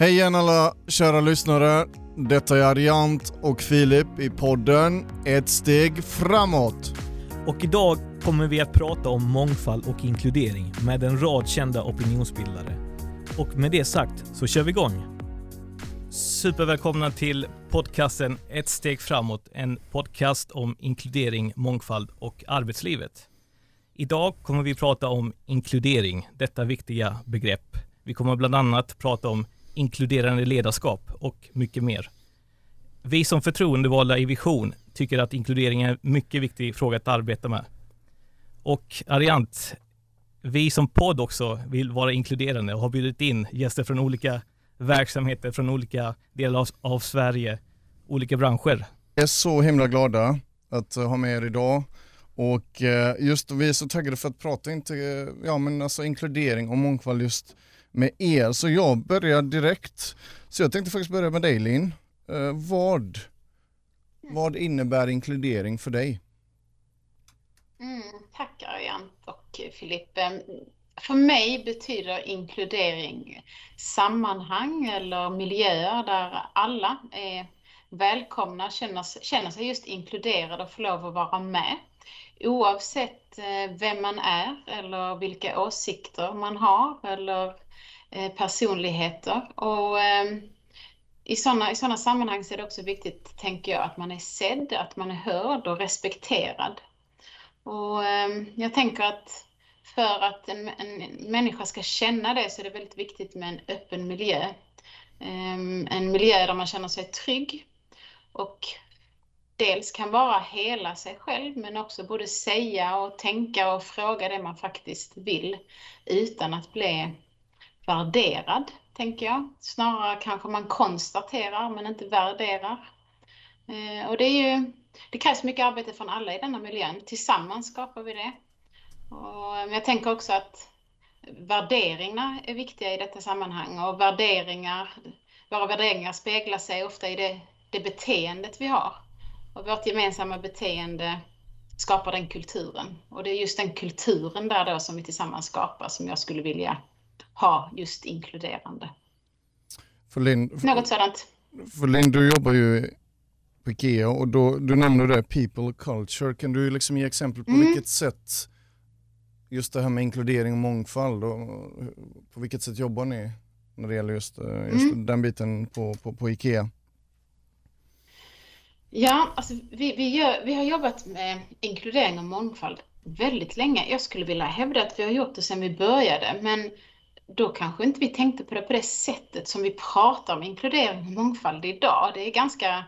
Hej igen alla kära lyssnare. Detta är Ariant och Filip i podden Ett steg framåt. Och idag kommer vi att prata om mångfald och inkludering med en rad kända opinionsbildare. Och med det sagt så kör vi igång. Supervälkomna till podcasten Ett steg framåt, en podcast om inkludering, mångfald och arbetslivet. Idag kommer vi prata om inkludering, detta viktiga begrepp. Vi kommer bland annat prata om inkluderande ledarskap och mycket mer. Vi som förtroendevalda i Vision tycker att inkludering är en mycket viktig fråga att arbeta med. Och Ariant, vi som podd också vill vara inkluderande och har bjudit in gäster från olika verksamheter, från olika delar av, av Sverige, olika branscher. Vi är så himla glada att ha med er idag och eh, just vi är så taggade för att prata inte, ja, men alltså inkludering och mångfald just med er. Så jag börjar direkt. Så jag tänkte faktiskt börja med dig Linn. Eh, vad, vad innebär inkludering för dig? Mm, tack Ariant och Filip. För mig betyder inkludering sammanhang eller miljöer där alla är välkomna, känner, känner sig just inkluderade och får lov att vara med. Oavsett eh, vem man är eller vilka åsikter man har eller Eh, personligheter. Och ehm, i sådana i såna sammanhang så är det också viktigt, tänker jag, att man är sedd, att man är hörd och respekterad. Och ehm, jag tänker att för att en, en människa ska känna det så är det väldigt viktigt med en öppen miljö. Ehm, en miljö där man känner sig trygg och dels kan vara hela sig själv men också både säga och tänka och fråga det man faktiskt vill utan att bli värderad, tänker jag. Snarare kanske man konstaterar men inte värderar. Eh, och det, är ju, det krävs mycket arbete från alla i denna miljön. Tillsammans skapar vi det. Och eh, jag tänker också att värderingar är viktiga i detta sammanhang och värderingar, våra värderingar speglar sig ofta i det, det beteendet vi har. Och vårt gemensamma beteende skapar den kulturen. Och det är just den kulturen där då som vi tillsammans skapar som jag skulle vilja ha just inkluderande. För Lin, för, Något sådant. För Linn, du jobbar ju på IKEA och då, du nämnde det, people culture. Kan du liksom ge exempel på mm. vilket sätt just det här med inkludering och mångfald och på vilket sätt jobbar ni när det gäller just, eh, just mm. den biten på, på, på IKEA? Ja, alltså vi, vi, gör, vi har jobbat med inkludering och mångfald väldigt länge. Jag skulle vilja hävda att vi har gjort det sedan vi började, men då kanske inte vi tänkte på det på det sättet som vi pratar om inkludering och mångfald idag. Det är ganska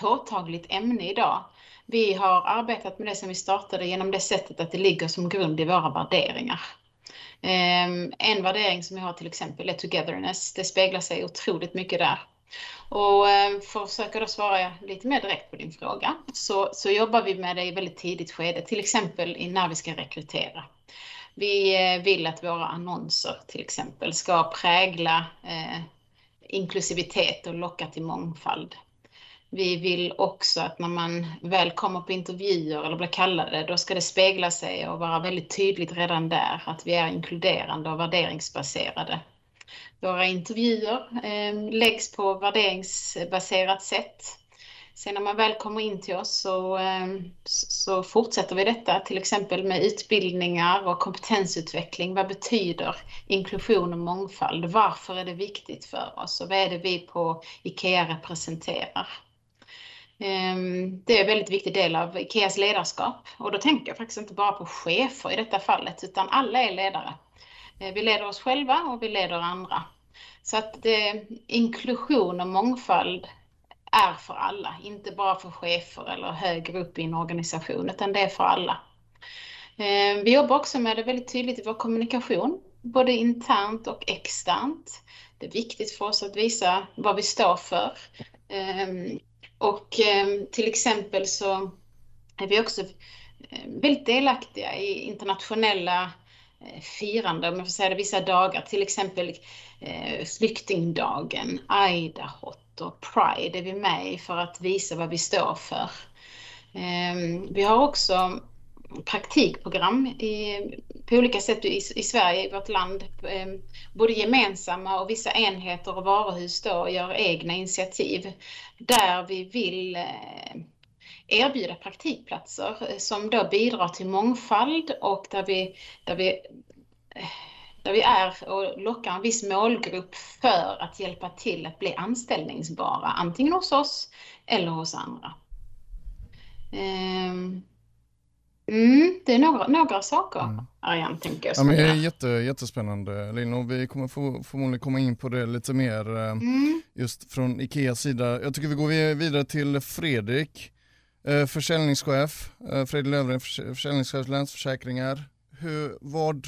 påtagligt ämne idag. Vi har arbetat med det som vi startade genom det sättet att det ligger som grund i våra värderingar. Ehm, en värdering som vi har till exempel är togetherness. Det speglar sig otroligt mycket där. Och ehm, för att försöka då svara lite mer direkt på din fråga så, så jobbar vi med det i väldigt tidigt skede, till exempel när vi ska rekrytera. Vi eh, vill att våra annonser till exempel ska prägla eh, inklusivitet och locka till mångfald. Vi vill också att när man väl kommer på intervjuer eller blir kallade, då ska det spegla sig och vara väldigt tydligt redan där att vi är inkluderande och värderingsbaserade. Våra intervjuer eh, läggs på värderingsbaserat sätt. Sen när man väl kommer in till oss så, ehm, så fortsätter vi detta, till exempel med utbildningar och kompetensutveckling. Vad betyder inklusion och mångfald? Varför är det viktigt för oss och vad är det vi på IKEA representerar? Ehm, det är en väldigt viktig del av IKEAs ledarskap och då tänker jag faktiskt inte bara på chefer i detta fallet utan alla är ledare. Eh, vi leder oss själva och vi leder andra. Så att det, inklusion och mångfald är för alla, inte bara för chefer eller högre upp i en organisation, utan det är för alla. Eh, vi jobbar också med det väldigt tydligt i vår kommunikation, både internt och externt. Det är viktigt för oss att visa vad vi står för. Ehm, och ehm, till exempel så är vi också ehm, väldigt delaktiga i internationella eh, firande, om jag får säga det, vissa dagar, till exempel eh, flyktingdagen, Aidahot och Pride är vi med i för att visa vad vi står för. Ehm, vi har också praktikprogram i, på olika sätt i, i Sverige, i vårt land. Ehm, både gemensamma och vissa enheter och varuhus då gör egna initiativ där vi vill eh, erbjuda praktikplatser eh, som då bidrar till mångfald och där vi, där vi eh, där vi är och lockar en viss målgrupp för att hjälpa till att bli anställningsbara, antingen hos oss eller hos andra. Um, Mm, det är några, några saker, mm. Tänker jag. Ja, men det är jätte, jättespännande, Linn, och vi kommer få, förmodligen komma in på det lite mer eh, mm. just från Ikeas sida. Jag tycker vi går vidare till Fredrik, eh, försäljningschef, eh, Fredrik Löfgren, försäljningschef Länsförsäkringar. Hur, vad,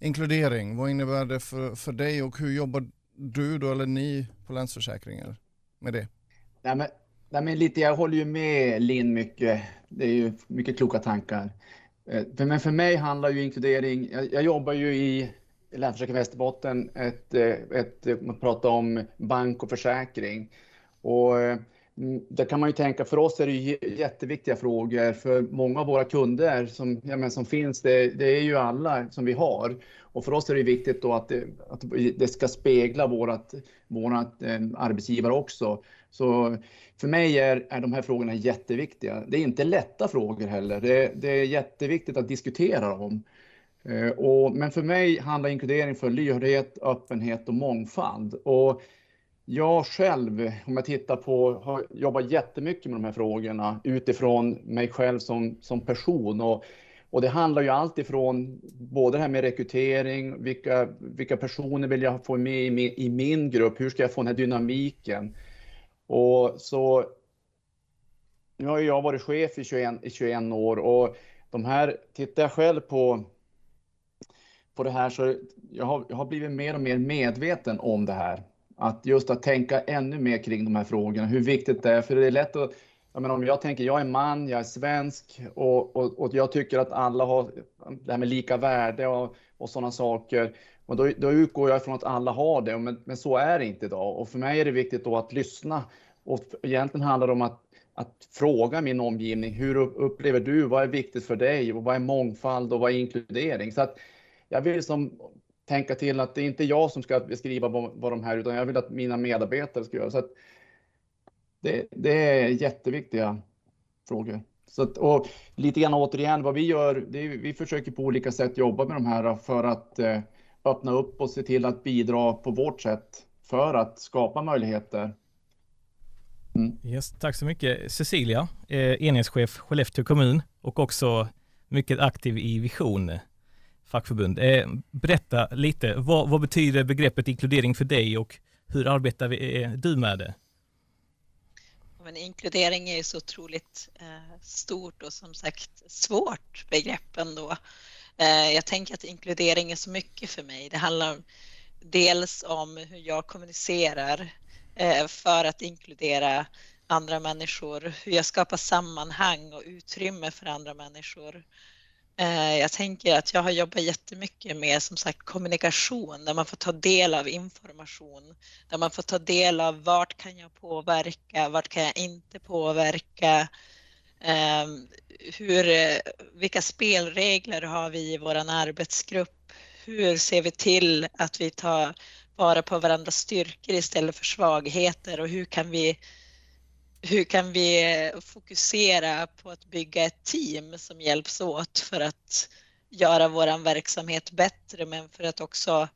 inkludering, vad innebär det för, för dig och hur jobbar du då, eller ni på Länsförsäkringar med det? Ja, men Nej, men lite, jag håller ju med Linn mycket. Det är ju mycket kloka tankar. Eh, men för mig handlar ju inkludering, jag, jag jobbar ju i Länsförsäkring Västerbotten, ett, eh, ett, man pratar om bank och försäkring. Och eh, Mm, där kan man ju tänka, för oss är det ju jätteviktiga frågor. För många av våra kunder som, ja, men som finns, det, det är ju alla som vi har. Och för oss är det viktigt då att det, att det ska spegla vårat, vårat eh, arbetsgivare också. Så för mig är, är de här frågorna jätteviktiga. Det är inte lätta frågor heller. Det, det är jätteviktigt att diskutera dem. Eh, och, men för mig handlar inkludering för lyhördhet, öppenhet och mångfald. Och jag själv, om jag tittar på, har jobbat jättemycket med de här frågorna utifrån mig själv som, som person. Och, och det handlar ju allt ifrån både det här med rekrytering, vilka, vilka personer vill jag få med i min, i min grupp, hur ska jag få den här dynamiken? Och så nu har jag varit chef i 21, i 21 år och de här, tittar jag själv på, på det här så jag har, jag har blivit mer och mer medveten om det här. Att just att tänka ännu mer kring de här frågorna, hur viktigt det är. För det är lätt att, jag menar, om jag tänker, jag är man, jag är svensk och, och, och jag tycker att alla har det här med lika värde och, och sådana saker. Och då, då utgår jag ifrån att alla har det, men, men så är det inte idag. Och för mig är det viktigt då att lyssna. Och egentligen handlar det om att, att fråga min omgivning, hur upplever du, vad är viktigt för dig och vad är mångfald och vad är inkludering? Så att jag vill som tänka till att det är inte jag som ska beskriva vad, vad de här, utan jag vill att mina medarbetare ska göra. Så att det, det är jätteviktiga frågor. Så att, och lite grann återigen, vad vi gör, det är, vi försöker på olika sätt jobba med de här för att eh, öppna upp och se till att bidra på vårt sätt för att skapa möjligheter. Mm. Yes, tack så mycket Cecilia, eh, enhetschef Skellefteå kommun och också mycket aktiv i Vision fackförbund. Eh, berätta lite, vad, vad, betyder begreppet inkludering för dig och hur arbetar vi, eh, du med det? Men inkludering är ju så otroligt eh, stort och som sagt svårt begrepp ändå. Eh, jag tänker att inkludering är så mycket för mig. Det handlar dels om hur jag kommunicerar eh, för att inkludera andra människor, hur jag skapar sammanhang och utrymme för andra människor. Eh, jag tänker att jag har jobbat jättemycket med som sagt kommunikation där man får ta del av information, där man får ta del av vart kan jag påverka, vart kan jag inte påverka, ehm, hur, vilka spelregler har vi i vår arbetsgrupp? Hur ser vi till att vi tar vara på varandras styrkor istället för svagheter och hur kan vi hur kan vi fokusera på att bygga ett team som hjälps åt för att göra vår verksamhet bättre men för att också,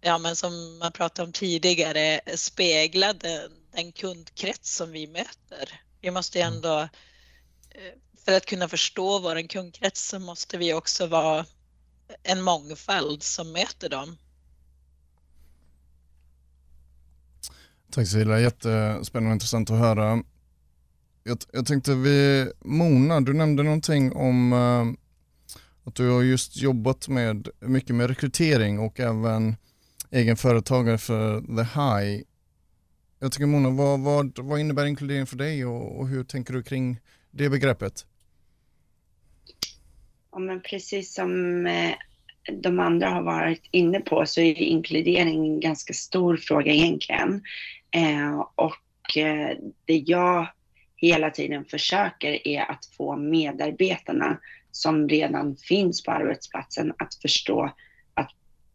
ja men som man pratade om tidigare, spegla den, den kundkrets som vi möter. Vi måste ju mm. ändå Eh, för att kunna förstå vår kundkrets så måste vi också vara en mångfald som möter dem. Tack Cecilia, jättespännande och intressant att höra. Jag, jag tänkte vi, Mona, du nämnde någonting om uh, att du har just jobbat med mycket med rekrytering och även egen företagare för The High. Jag tycker Mona, vad, vad, vad innebär inkludering för dig och, och hur tänker du kring det begreppet? Ja, men precis som eh, de andra har varit inne på så är inkludering en ganska stor fråga egentligen. Eh, och eh, det jag hela tiden försöker är att få medarbetarna som redan finns på arbetsplatsen att förstå att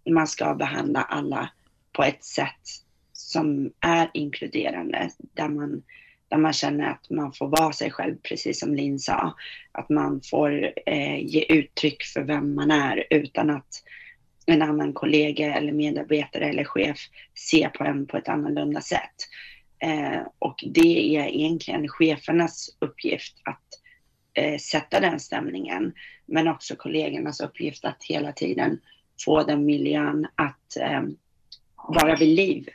man ska behandla alla på ett sätt som är inkluderande, där man, där man känner att man får vara sig själv, precis som Linn sa. Att man får eh, ge uttryck för vem man är utan att en annan kollega eller medarbetare eller chef ser på en på ett annorlunda sätt. Eh, och det är egentligen chefernas uppgift att eh, sätta den stämningen, men också kollegornas uppgift att hela tiden få den miljön att eh, vara vid liv.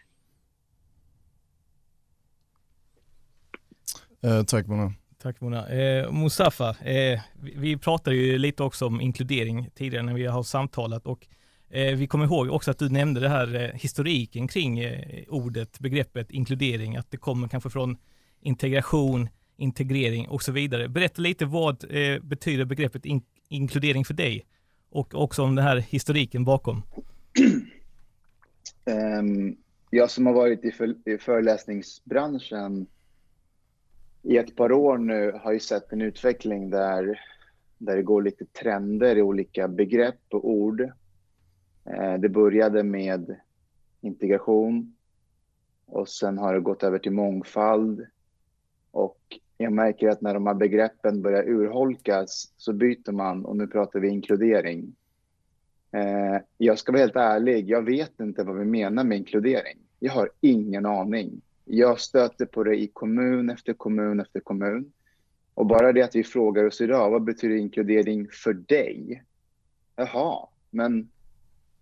Eh, tack Mona. Tack Mona. Eh, Mustafa, eh, vi, vi pratade ju lite också om inkludering tidigare när vi har samtalat och Eh, vi kommer ihåg också att du nämnde det här eh, historiken kring eh, ordet, begreppet inkludering, att det kommer kanske från integration, integrering och så vidare. Berätta lite vad betyder begreppet in inkludering för dig och också om den här historiken bakom. Ehm, jag som har varit i, i föreläsningsbranschen i ett par år nu har ju sett en utveckling där, där det går lite trender i olika begrepp och ord. Eh, det började med integration och sen har det gått över till mångfald. Och jag märker att när de här begreppen börjar urholkas så byter man och nu pratar vi inkludering. Eh, jag ska vara helt ärlig, jag vet inte vad vi menar med inkludering. Jag har ingen aning. Jag stöter på det i kommun efter kommun efter kommun. Och bara det att vi frågar oss idag, vad betyder inkludering för dig? Jaha, men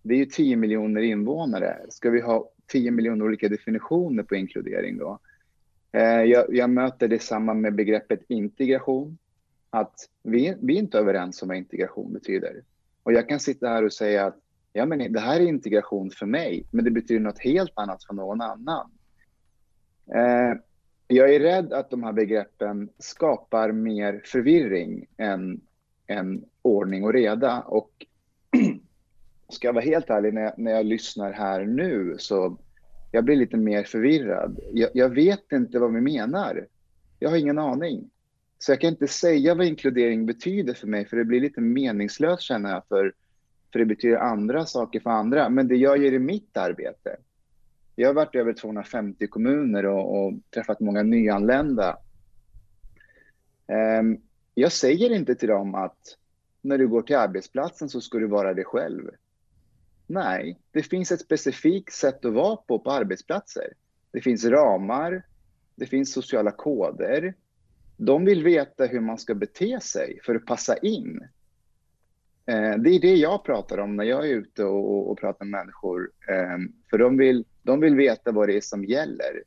det är ju 10 miljoner invånare. Ska vi ha 10 miljoner olika definitioner på inkludering då? Eh, jag, jag möter detsamma med begreppet integration. Att vi, vi är inte överens om vad integration betyder. Och jag kan sitta här och säga att ja, men det här är integration för mig, men det betyder något helt annat för någon annan. Eh, jag är rädd att de här begreppen skapar mer förvirring än, än ordning och reda. Och ska jag vara helt ärlig, när jag, när jag lyssnar här nu så jag blir lite mer förvirrad. Jag, jag, vet inte vad vi menar. Jag har ingen aning. Så jag kan inte säga vad inkludering betyder för mig, för det blir lite meningslöst känner jag, för, för det betyder andra saker för andra. Men det jag gör i mitt arbete, jag har varit i över 250 kommuner och, och träffat många nyanlända. Um, jag säger inte till dem att när du går till arbetsplatsen så ska du vara dig själv. Nej, det finns ett specifikt sätt att vara på på arbetsplatser. Det finns ramar, det finns sociala koder. De vill veta hur man ska bete sig för att passa in. Eh, det är det jag pratar om när jag är ute och, och pratar med människor. Eh, för de vill, de vill veta vad det är som gäller.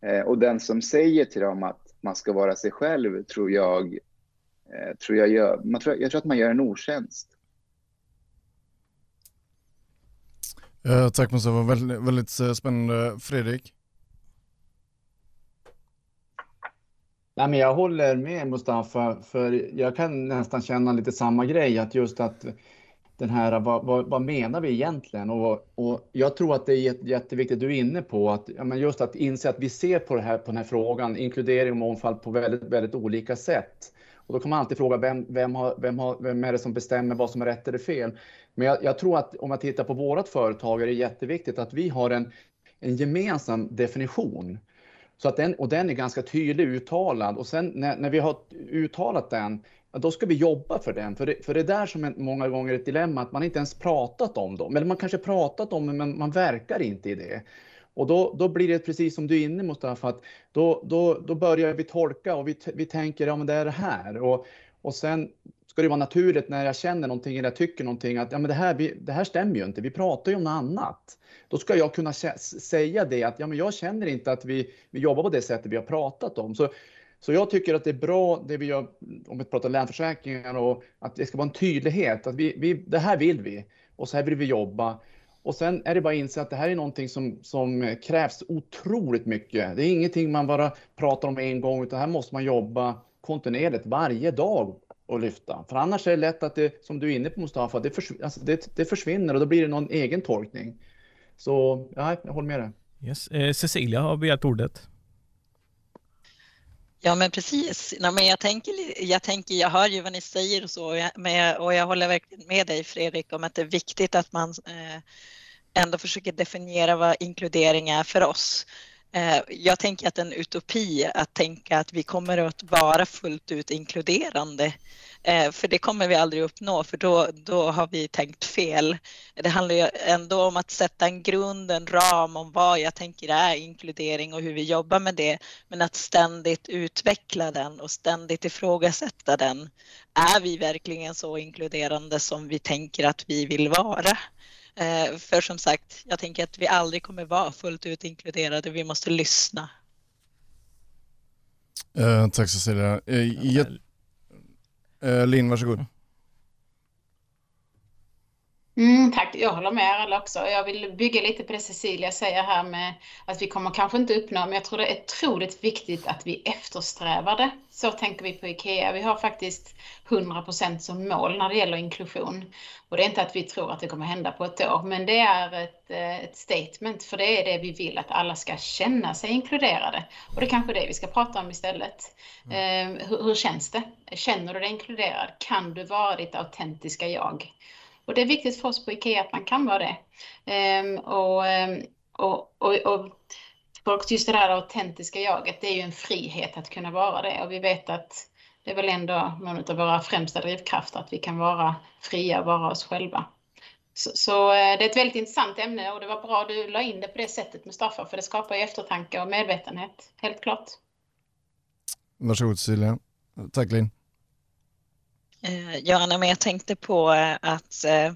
Eh, och den som säger till dem att man ska vara sig själv tror jag, tror jag, gör, man tror, jag tror att man gör en otjänst. Uh, tack Mustafa, det var väldigt, väldigt spännande. Fredrik? Nej, men jag håller med Mustafa, för jag kan nästan känna lite samma grej, att just att den här, vad, vad, vad menar vi egentligen? Och, och jag tror att det är jätteviktigt, du är inne på, att ja, men just att inse att vi ser på, det här, på den här frågan, inkludering och mångfald, på väldigt, väldigt olika sätt. Och då kan man alltid fråga, vem, vem, har, vem, har, vem är det som bestämmer vad som är rätt eller fel? Men jag, jag tror att om man tittar på vårt företag är det jätteviktigt att vi har en, en gemensam definition så att den, och den är ganska tydlig uttalad och sen när, när vi har uttalat den, då ska vi jobba för den. För det, för det är där som är många gånger ett dilemma, att man inte ens pratat om dem. Eller man kanske pratat om det, men man verkar inte i det. Och då, då blir det precis som du är inne Mustafa, att då, då, då börjar vi tolka och vi, vi tänker, ja men det är det här. Och, och sen ska det vara naturligt när jag känner någonting eller jag tycker någonting att ja, men det, här, vi, det här stämmer ju inte, vi pratar ju om något annat. Då ska jag kunna säga det att ja, men jag känner inte att vi, vi jobbar på det sättet vi har pratat om. Så, så jag tycker att det är bra det vi gör, om vi pratar länsförsäkringar och att det ska vara en tydlighet att vi, vi, det här vill vi och så här vill vi jobba. Och sen är det bara att inse att det här är någonting som, som krävs otroligt mycket. Det är ingenting man bara pratar om en gång, utan här måste man jobba kontinuerligt varje dag och lyfta. För annars är det lätt att det, som du är inne på Mustafa, det, förs alltså det, det försvinner och då blir det någon egen tolkning. Så ja, jag håller med dig. Yes. Eh, Cecilia har begärt ordet. Ja, men precis. Nej, men jag, tänker, jag tänker, jag hör ju vad ni säger och så, men jag, och jag håller verkligen med dig Fredrik om att det är viktigt att man eh, ändå försöker definiera vad inkludering är för oss. Eh, jag tänker att en utopi att tänka att vi kommer att vara fullt ut inkluderande. Eh, för det kommer vi aldrig uppnå för då, då har vi tänkt fel. Det handlar ju ändå om att sätta en grund, en ram om vad jag tänker är inkludering och hur vi jobbar med det. Men att ständigt utveckla den och ständigt ifrågasätta den. Är vi verkligen så inkluderande som vi tänker att vi vill vara? Eh, för som sagt, jag tänker att vi aldrig kommer vara fullt ut inkluderade. Vi måste lyssna. Uh, tack Cecilia. Uh, uh, Linn, varsågod. Mm, tack, jag håller med er alla också. Jag vill bygga lite på det Cecilia säger här med att vi kommer kanske inte uppnå, men jag tror det är otroligt viktigt att vi eftersträvar det. Så tänker vi på IKEA. Vi har faktiskt 100% som mål när det gäller inklusion. Och det är inte att vi tror att det kommer hända på ett år, men det är ett, eh, ett statement, för det är det vi vill att alla ska känna sig inkluderade. Och det är kanske det vi ska prata om istället. Mm. Eh, hur, hur känns det? Känner du dig inkluderad? Kan du vara ditt autentiska jag? Och det är viktigt för oss på IKEA att man kan vara det. Ehm, ehm, och, och, och, och, folk, just det där autentiska jaget, det är ju en frihet att kunna vara det. Och vi vet att det är väl ändå någon av våra främsta drivkrafter, att vi kan vara fria och vara oss själva. Så, så, eh, det är ett väldigt intressant ämne och det var bra du la in det på det sättet Mustafa, för det skapar ju eftertanke och medvetenhet, helt klart. Varsågod Cecilia. Tack Linn. Eh, ja, men jag tänkte på eh, att eh,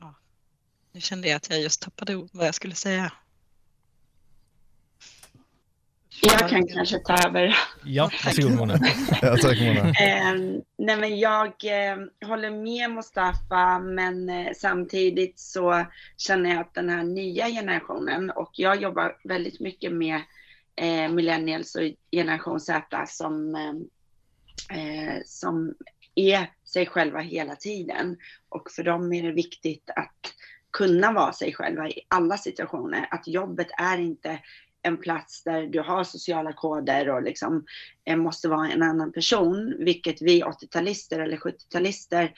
ja, nu kände jag att jag just tappade vad jag skulle säga. Jag kan kanske ta över. Ja, varsågod Mona. ja, tack Mona. Eh, nej, men jag eh, håller med Mustafa, men eh, samtidigt så känner jag att den här nya generationen och jag jobbar väldigt mycket med eh, millennials och generation Z som eh, som är sig själva hela tiden. Och för dem är det viktigt att kunna vara sig själva i alla situationer. Att jobbet är inte en plats där du har sociala koder och liksom eh, måste vara en annan person, vilket vi 80-talister eller 70-talister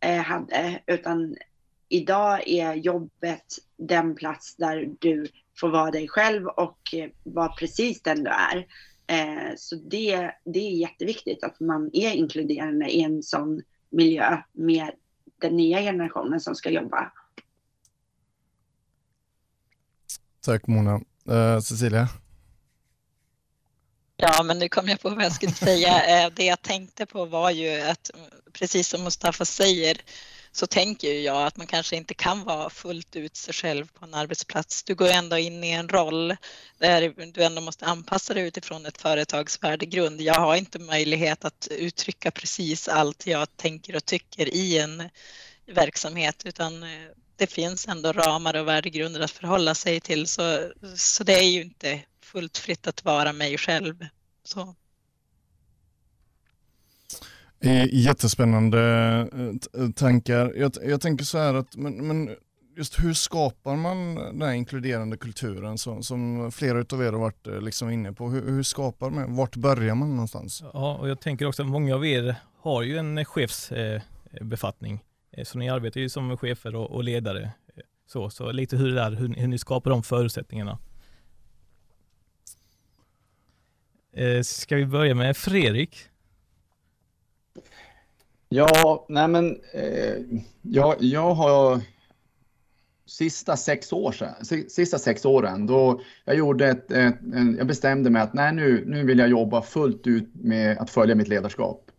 eh, hade, utan idag är jobbet den plats där du får vara dig själv och eh, vara precis den du är. Eh, så det, det är jätteviktigt att man är inkluderande i en sån miljö med den nya generationen som ska jobba. Tack Mona. Uh, Cecilia? Ja, men nu kom jag på vad jag skulle säga. Eh, det jag tänkte på var ju att, precis som Mustafa säger, så tänker jag att man kanske inte kan vara fullt ut sig själv på en arbetsplats. Du går ändå in i en roll där du ändå måste anpassa dig utifrån ett företags värdegrund. Jag har inte möjlighet att uttrycka precis allt jag tänker och tycker i en verksamhet utan eh, det finns ändå ramar och värdegrunder att förhålla sig till så, så det är ju inte fullt fritt att vara mig själv. Så. Jättespännande eh, tankar. Jag, jag tänker så här att, men, men, just hur skapar man den här inkluderande kulturen som, som flera av er har varit eh, liksom inne på? Hur, hur skapar man, vart börjar man någonstans? Ja, och jag tänker också att många av er har ju en chefsbefattning. Eh, så ni arbetar ju som chefer och, och ledare. Så, så lite hur det är, hur, hur ni skapar de förutsättningarna. Ska vi börja med Fredrik? Ja, nej men eh, jag, jag har sista sex, år sedan, sista sex åren, då jag, gjorde ett, ett, en, jag bestämde mig att nej, nu, nu vill jag jobba fullt ut med att följa mitt ledarskap.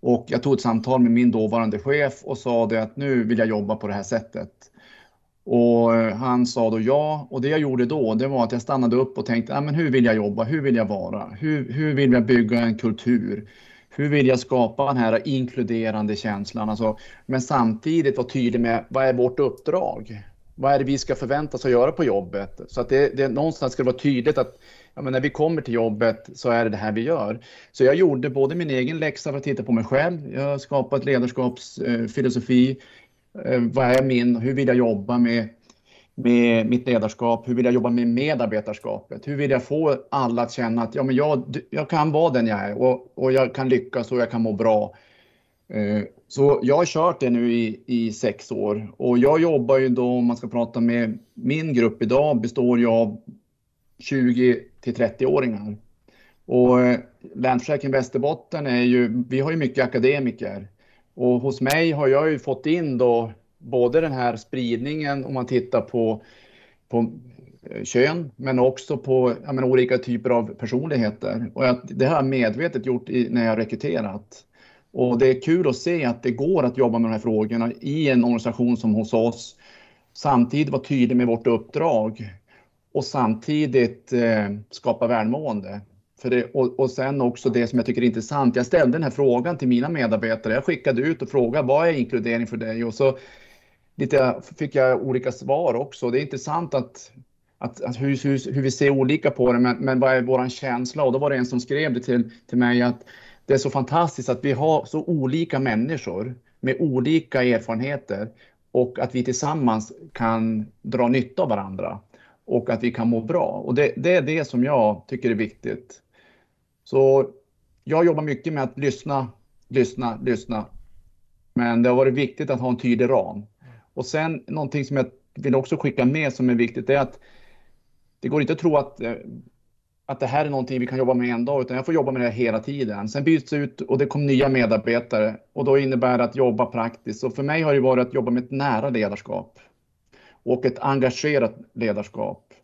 Och jag tog ett samtal med min dåvarande chef och sa det att nu vill jag jobba på det här sättet. Och han sa då ja, och det jag gjorde då, det var att jag stannade upp och tänkte, ah, men hur vill jag jobba? Hur vill jag vara? Hur, hur vill jag bygga en kultur? Hur vill jag skapa den här inkluderande känslan? Alltså, men samtidigt vara tydlig med vad är vårt uppdrag? Vad är det vi ska förväntas att göra på jobbet? Så att det, det någonstans ska vara tydligt att ja, men när vi kommer till jobbet så är det det här vi gör. Så jag gjorde både min egen läxa för att titta på mig själv. Jag har skapat ledarskapsfilosofi. Eh, vad är min? Hur vill jag jobba med med mitt ledarskap? Hur vill jag jobba med medarbetarskapet? Hur vill jag få alla att känna att ja, men jag, jag kan vara den jag är och, och jag kan lyckas och jag kan må bra. Eh, så jag har kört det nu i, i sex år och jag jobbar ju då, om man ska prata med min grupp idag, består ju av 20 till 30-åringar. Och eh, Länsförsäkring Västerbotten är ju, vi har ju mycket akademiker och hos mig har jag ju fått in då både den här spridningen om man tittar på, på eh, kön, men också på menar, olika typer av personligheter. Och jag, det har jag medvetet gjort i, när jag rekryterat. Och det är kul att se att det går att jobba med de här frågorna i en organisation som hos oss. Samtidigt vara tydlig med vårt uppdrag och samtidigt eh, skapa välmående. För det, och, och sen också det som jag tycker är intressant. Jag ställde den här frågan till mina medarbetare. Jag skickade ut och frågade vad är inkludering för dig? Och så lite, fick jag olika svar också. Det är intressant att, att, att hur, hur, hur, vi ser olika på det, men, men vad är vår känsla? Och då var det en som skrev det till, till mig att det är så fantastiskt att vi har så olika människor med olika erfarenheter och att vi tillsammans kan dra nytta av varandra och att vi kan må bra. Och det, det är det som jag tycker är viktigt. Så jag jobbar mycket med att lyssna, lyssna, lyssna. Men det har varit viktigt att ha en tydlig ram. Och sen någonting som jag vill också skicka med som är viktigt är att det går inte att tro att, eh, att det här är någonting vi kan jobba med en dag, utan jag får jobba med det här hela tiden. Sen byts det ut och det kommer nya medarbetare och då innebär det att jobba praktiskt. Och för mig har det varit att jobba med ett nära ledarskap och ett engagerat ledarskap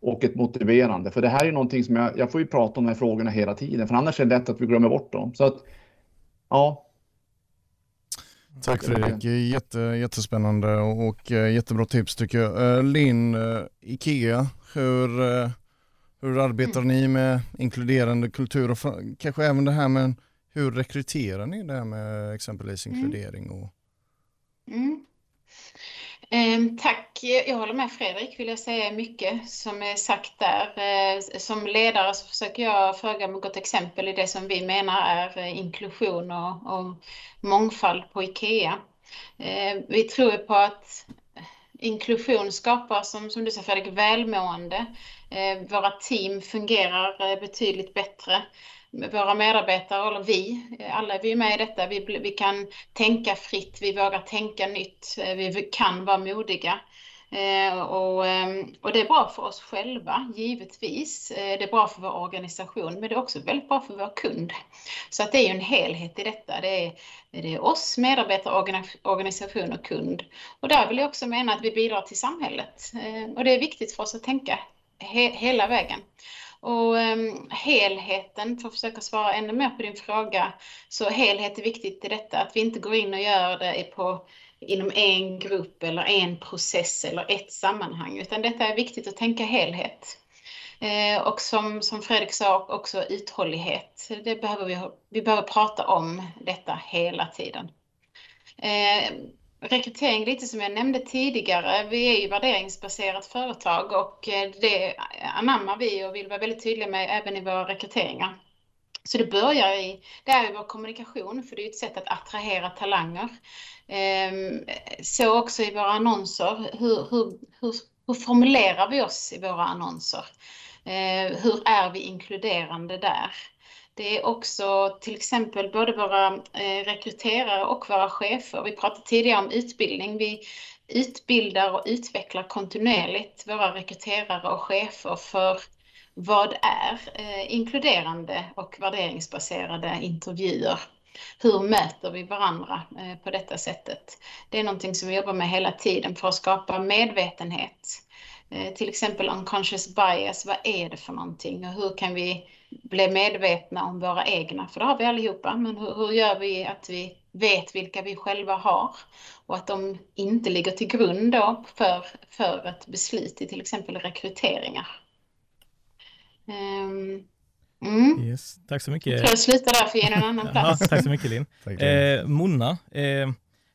och ett motiverande. För det här är någonting som jag, jag får ju prata om de här frågorna hela tiden, för annars är det lätt att vi glömmer bort dem. Så att, ja. Tack Fredrik, Jätte, jättespännande och eh, jättebra tips tycker jag. Eh, Linn, eh, IKEA, hur, hur arbetar mm. ni med inkluderande kultur och kanske även det här med hur rekryterar ni det här med exempelvis mm. inkludering? Och... Mm. Ehm, tack. Jag håller med Fredrik, vill jag säga mycket som är sagt där. Eh, som ledare så försöker jag föregå med gott exempel i det som vi menar är eh, inklusion och, och mångfald på IKEA. Eh, vi tror på att inklusion skapar, som, som du sa Fredrik, välmående. Våra team fungerar betydligt bättre våra medarbetare, eller vi, alla är vi med i detta, vi, vi kan tänka fritt, vi vågar tänka nytt, eh, vi kan vara modiga. Eh, och, ehm, och, det är bra för oss själva, givetvis. Eh, det är bra för vår organisation, men det är också väldigt bra för vår kund. Så att det är ju en helhet i detta. Det är, det är oss, medarbetare, organisation och kund. Och där vill jag också mena att vi bidrar till samhället. Och det är viktigt för oss att tänka he hela vägen. Och um, helheten, för att försöka svara ännu mer på din fråga, så helhet är viktigt i detta, att vi inte går in och gör det på, inom en grupp eller en process eller ett sammanhang, utan detta är viktigt att tänka helhet. Eh, och som, som Fredrik sa, också uthållighet. Det behöver vi, vi behöver prata om detta hela tiden. Eh, rekrytering, lite som jag nämnde tidigare, vi är ju värderingsbaserat företag och eh, det anammar vi och vill vara väldigt tydliga med även i våra rekryteringar. Så det börjar i, det är vår kommunikation, för det är ett sätt att attrahera talanger. Ehm, så också i våra annonser, hur, hur, hur, hur formulerar vi oss i våra annonser? Ehm, hur är vi inkluderande där? Det är också till exempel både våra eh, rekryterare och våra chefer. Vi pratade tidigare om utbildning. Vi utbildar och utvecklar kontinuerligt våra rekryterare och chefer för vad är eh, inkluderande och värderingsbaserade intervjuer? Hur möter vi varandra eh, på detta sättet? Det är någonting som vi jobbar med hela tiden för att skapa medvetenhet. Till exempel unconscious bias, vad är det för någonting och hur kan vi bli medvetna om våra egna, för det har vi allihopa, men hur, hur gör vi att vi vet vilka vi själva har och att de inte ligger till grund då för, för ett beslut i till exempel rekryteringar. Um, mm. yes, tack så mycket. Jag tror jag slutar där för att ge en annan plats. tack så mycket Linn. Eh, Mona, eh,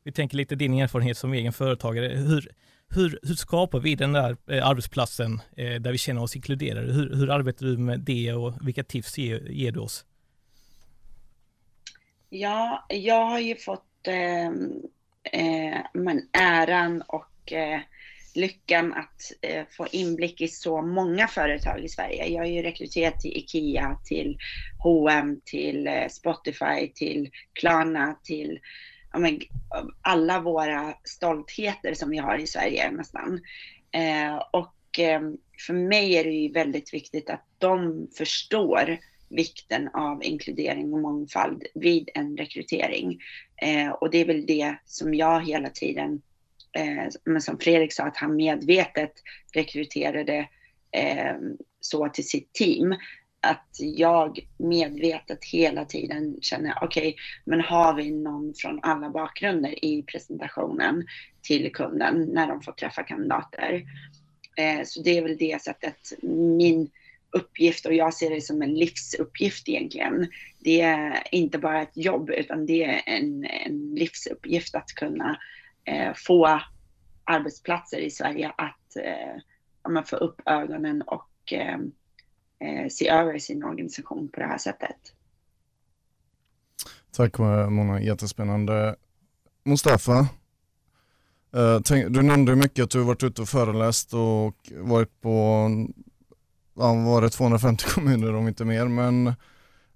vi tänker lite din erfarenhet som egen företagare. Hur, hur, hur skapar vi den där eh, arbetsplatsen eh, där vi känner oss inkluderade? Hur, hur arbetar du med det och vilka tips ger, ger du oss? Ja, jag har ju fått eh, eh, men äran och eh, lyckan att eh, få inblick i så många företag i Sverige. Jag har ju rekryterat till IKEA, till H&M, till eh, Spotify, till Klarna, till alla våra stoltheter som vi har i Sverige nästan. Eh, och ehm, för mig är det ju väldigt viktigt att de förstår vikten av inkludering och mångfald vid en rekrytering. Eh, och det är väl det som jag hela tiden, eh, men som Fredrik sa, att han medvetet rekryterade ehm, så till sitt team. Att jag medvetet hela tiden känner, okej, okay, men har vi någon från alla bakgrunder i presentationen till kunden när de får träffa kandidater? Eh, så det är väl det sättet min uppgift och jag ser det som en livsuppgift egentligen. Det är inte bara ett jobb utan det är en, en livsuppgift att kunna eh, få arbetsplatser i Sverige att eh, få upp ögonen och eh, Eh, se över sin organisation på det här sättet. Tack eh, Mona, jättespännande. Mustafa, eh, du nämnde mycket att du varit ute och föreläst och varit på ja, var det 250 kommuner om inte mer. Men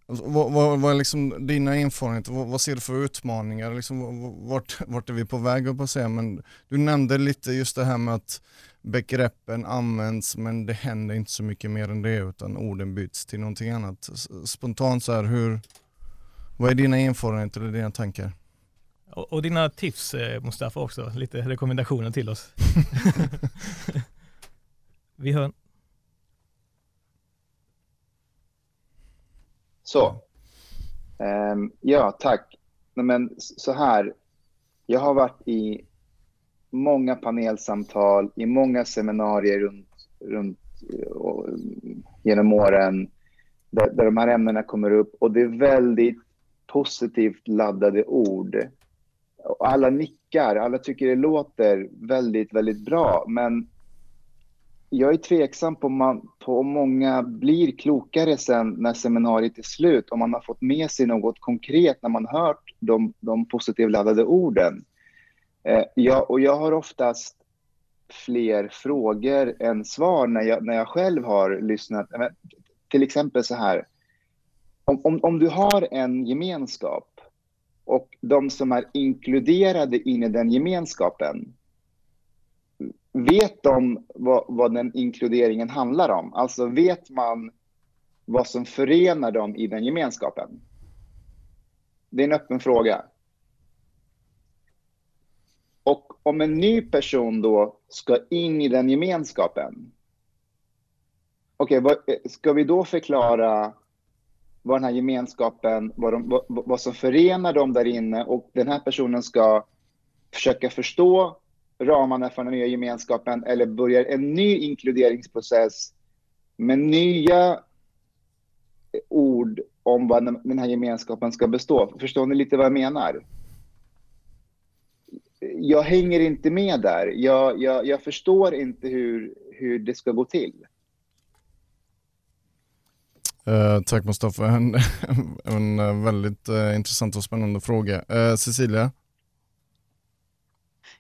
vad, vad, vad är liksom dina erfarenheter? Vad, vad, ser du för utmaningar? Liksom, vart, vart är vi på väg på att säga? Men du nämnde lite just det här med att begreppen används men det händer inte så mycket mer än det utan orden byts till någonting annat. Spontant så här, hur, vad är dina erfarenheter eller dina tankar? Och, och dina tips eh, Mustafa också, lite rekommendationer till oss. vi hör. Så. Um, ja, tack. Men så här. Jag har varit i många panelsamtal, i många seminarier runt, runt och, genom åren där, där de här ämnena kommer upp och det är väldigt positivt laddade ord. Alla nickar, alla tycker det låter väldigt, väldigt bra, men jag är tveksam på, man, på om många blir klokare sen när seminariet är slut, om man har fått med sig något konkret när man hört de, de positivt laddade orden. Eh, jag, och jag har oftast fler frågor än svar när jag, när jag själv har lyssnat. Till exempel så här, om, om, om du har en gemenskap och de som är inkluderade in i den gemenskapen vet de vad, vad den inkluderingen handlar om? Alltså vet man vad som förenar dem i den gemenskapen? Det är en öppen fråga. Och om en ny person då ska in i den gemenskapen, okej, okay, eh, ska vi då förklara vad den här gemenskapen, vad, de, vad, vad, som förenar dem där inne och den här personen ska försöka förstå ramarna för den nya gemenskapen eller börjar en ny inkluderingsprocess med nya eh, ord om vad den här gemenskapen ska bestå. Förstår ni lite vad jag menar? Jag hänger inte med där. Jag, jag, jag förstår inte hur, hur det ska gå till. Uh, tack Mustafa, en, en, en väldigt uh, intressant och spännande fråga. Uh, Cecilia?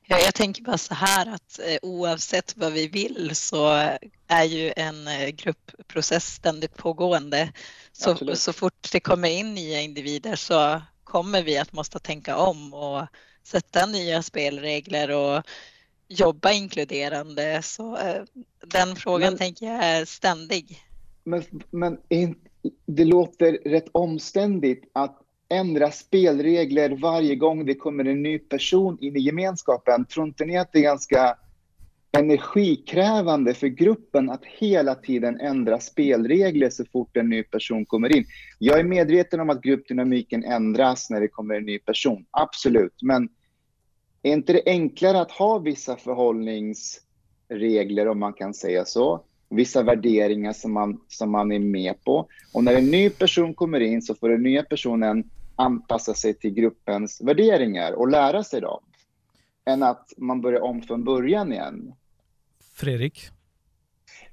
Ja, jag tänker bara så här att eh, oavsett vad vi vill så är ju en eh, gruppprocess ständigt pågående. Så, så fort det kommer in nya individer så kommer vi att måste tänka om och sätta nya spelregler och jobba inkluderande. Så eh, den frågan men, tänker jag är ständig. Men, men det låter rätt omständigt att ändra spelregler varje gång det kommer en ny person in i gemenskapen. Tror inte ni att det är ganska energikrävande för gruppen att hela tiden ändra spelregler så fort en ny person kommer in? Jag är medveten om att gruppdynamiken ändras när det kommer en ny person, absolut. Men är inte det enklare att ha vissa förhållningsregler, om man kan säga så? Vissa värderingar som man, som man är med på. Och när en ny person kommer in så får den nya personen anpassa sig till gruppens värderingar och lära sig dem. Än att man börjar om från början igen. Fredrik?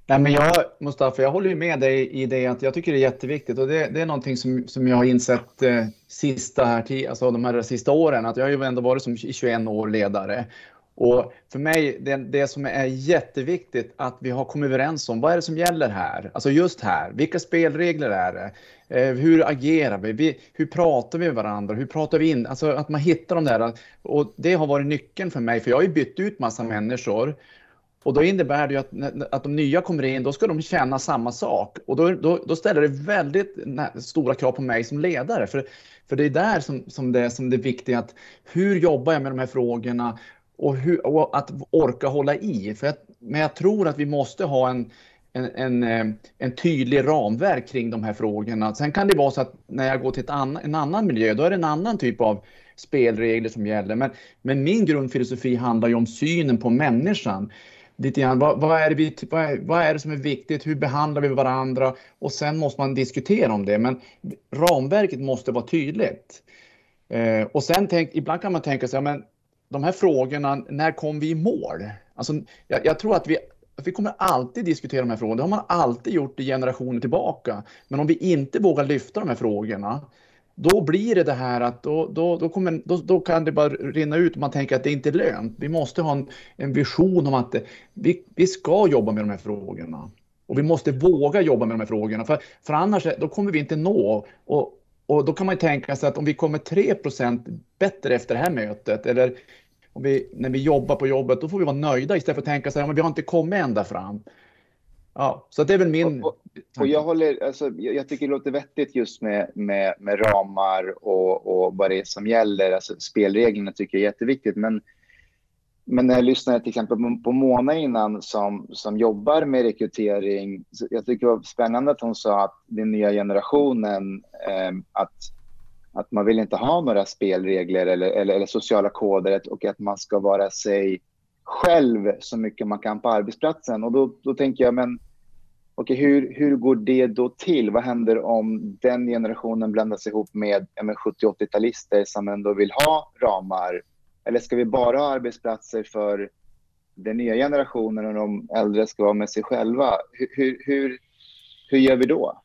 Nej, men jag, Mustafa, jag håller ju med dig i det att jag tycker det är jätteviktigt och det, det är någonting som, som jag har insett eh, sista här, alltså de här sista åren. Att jag har ju ändå varit som 21 år ledare Och för mig, det, det som är jätteviktigt att vi har kommit överens om, vad är det som gäller här? Alltså just här, vilka spelregler är det? Eh, hur agerar vi? vi? Hur pratar vi med varandra? Hur pratar vi in? Alltså att man hittar de där. Och det har varit nyckeln för mig, för jag har ju bytt ut massa människor. Och då innebär det ju att, att de nya kommer in, då ska de känna samma sak. Och då, då, då ställer det väldigt stora krav på mig som ledare. För, för det är där som, som, det, som det är viktigt att hur jobbar jag med de här frågorna? och, hur, och att orka hålla i. För jag, men jag tror att vi måste ha en, en, en, eh, en, tydlig ramverk kring de här frågorna. Sen kan det vara så att när jag går till an, en annan miljö, då är det en annan typ av spelregler som gäller. Men, men min grundfilosofi handlar ju om synen på människan. Lite grann, vad, vad, är det vi, vad, är, vad är det som är viktigt? Hur behandlar vi varandra? Och sen måste man diskutera om det. Men ramverket måste vara tydligt. Eh, och sen tänk, ibland kan man tänka sig, ja, men de här frågorna, när kom vi i mål? Alltså, jag, jag tror att vi, vi kommer alltid diskutera de här frågorna. Det har man alltid gjort i generationer tillbaka. Men om vi inte vågar lyfta de här frågorna, då blir det det här att då, då, då, kommer, då, då kan det bara rinna ut och man tänker att det inte är lönt. Vi måste ha en, en vision om att eh, vi, vi ska jobba med de här frågorna. Och vi måste våga jobba med de här frågorna, för, för annars då kommer vi inte nå. Och, och då kan man tänka sig att om vi kommer 3 bättre efter det här mötet, eller om vi, när vi jobbar på jobbet, då får vi vara nöjda istället för att tänka så här, men vi har inte kommit ända fram. Ja, så det är väl min... Och, och jag, håller, alltså, jag tycker det låter vettigt just med, med, med ramar och, och vad det är som gäller. Alltså, spelreglerna tycker jag är jätteviktigt. Men, men när jag lyssnade till exempel på, på Mona innan som, som jobbar med rekrytering. jag tycker det var spännande att hon sa att den nya generationen, eh, att att man vill inte ha några spelregler eller, eller, eller, sociala koder och att man ska vara sig själv så mycket man kan på arbetsplatsen. Och då, då tänker jag, men okay, hur, hur går det då till? Vad händer om den generationen blandas ihop med, med 70-80-talister som ändå vill ha ramar? Eller ska vi bara ha arbetsplatser för den nya generationen och de äldre ska vara med sig själva? Hur, hur, hur, hur gör vi då?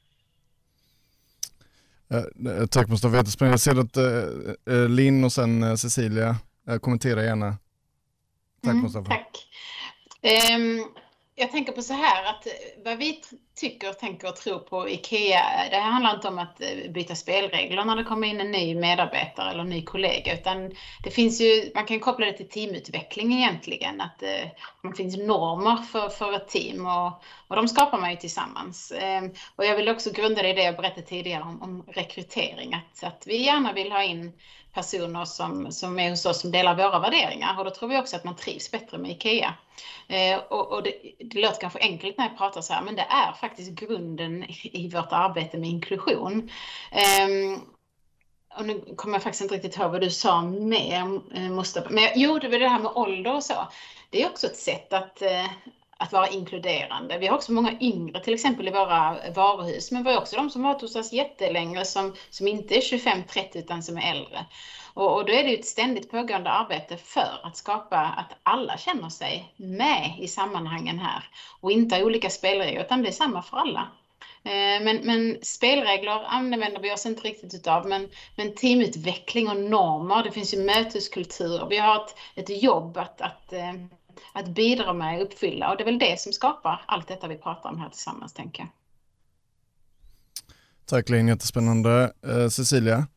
Eh, eh tack Mustafa. Jag ser att eh, eh, Linn och sen eh, Cecilia eh, kommenterar gärna. Tack mm, Mustafa. Tack. Um, jag tänker på så här att vad vi tycker, tänker och tror på IKEA, det här handlar inte om att byta spelregler när det kommer in en ny medarbetare eller en ny kollega, utan det finns ju, man kan koppla det till teamutveckling egentligen, att det, det finns normer för, för ett team och, och de skapar man ju tillsammans. Ehm, och jag vill också grunda det i det jag berättade tidigare om, om rekrytering, att, att vi gärna vill ha in personer som, som är hos oss som delar våra värderingar och då tror vi också att man trivs bättre med IKEA. Eh, och, och det, det låter kanske enkelt när jag pratar så här, men det är faktiskt grunden i vårt arbete med inklusion. Eh, och nu kommer jag faktiskt inte riktigt ihåg vad du sa mer, eh, Mustafa. Men jo, det var det här med ålder och så. Det är också ett sätt att, eh, att vara inkluderande. Vi har också många yngre till exempel i våra varuhus, men vi har också de som varit hos oss jättelänge som, som inte är 25-30 utan som är äldre. Och, och, då är det ett ständigt pågående arbete för att skapa att alla känner sig med i sammanhangen här och inte har olika spelregler utan det är samma för alla. Eh, men, men, spelregler använder vi oss inte riktigt utav, men, men teamutveckling och normer, det finns ju möteskultur. Vi har ett, ett jobb att, att eh, att bidra med och uppfylla. Och det är väl det som skapar allt detta vi pratar om här tillsammans, tänker jag. Tack Linn, jättespännande. Eh, Cecilia?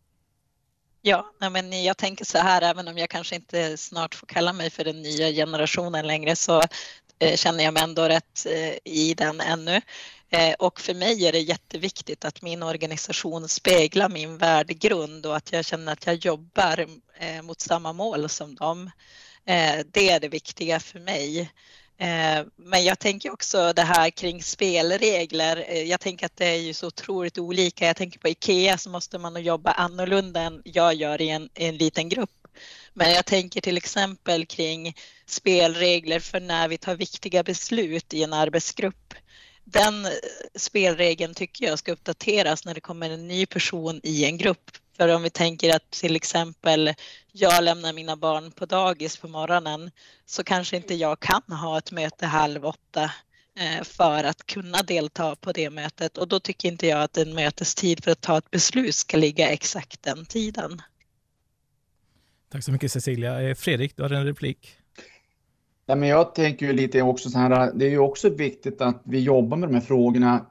Ja, men jag tänker så här, även om jag kanske inte snart får kalla mig för den nya generationen längre så eh, känner jag mig ändå rätt eh, i den ännu. Eh, och för mig är det jätteviktigt att min organisation speglar min värdegrund och att jag känner att jag jobbar mot samma mål som dem. Eh, det är det viktiga för mig. Eh, men jag tänker också det här kring spelregler. Eh, jag tänker att det är ju så otroligt olika. Jag tänker på IKEA så måste man jobba annorlunda än jag gör i en, i en liten grupp. Men jag tänker till exempel kring spelregler för när vi tar viktiga beslut i en arbetsgrupp. Den spelregeln tycker jag ska uppdateras när det kommer en ny person i en grupp för om vi tänker att till exempel jag lämnar mina barn på dagis på morgonen så kanske inte jag kan ha ett möte halv åtta eh, för att kunna delta på det mötet och då tycker inte jag att en mötestid för att ta ett beslut ska ligga exakt den tiden. Tack så mycket Cecilia. Eh, Fredrik, du har en replik. Ja, men jag tänker ju lite också så här, det är ju också viktigt att vi jobbar med de här frågorna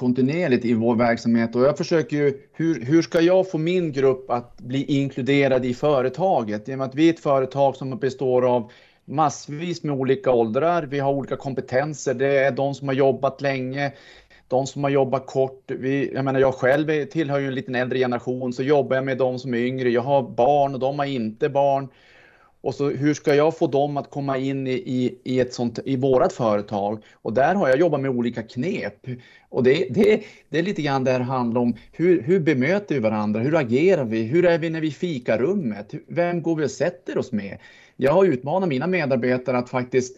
kontinuerligt i vår verksamhet och jag försöker ju, hur, hur ska jag få min grupp att bli inkluderad i företaget? I och med att vi är ett företag som består av massvis med olika åldrar, vi har olika kompetenser, det är de som har jobbat länge, de som har jobbat kort. Vi, jag menar jag själv tillhör ju en liten äldre generation, så jobbar jag med de som är yngre, jag har barn och de har inte barn. Och så hur ska jag få dem att komma in i, i, i, ett sånt, i vårat företag? Och där har jag jobbat med olika knep. Och det, det, det är lite grann det här handlar om. Hur, hur bemöter vi varandra? Hur agerar vi? Hur är vi när vi fikar rummet? Vem går vi och sätter oss med? Jag har utmanat mina medarbetare att faktiskt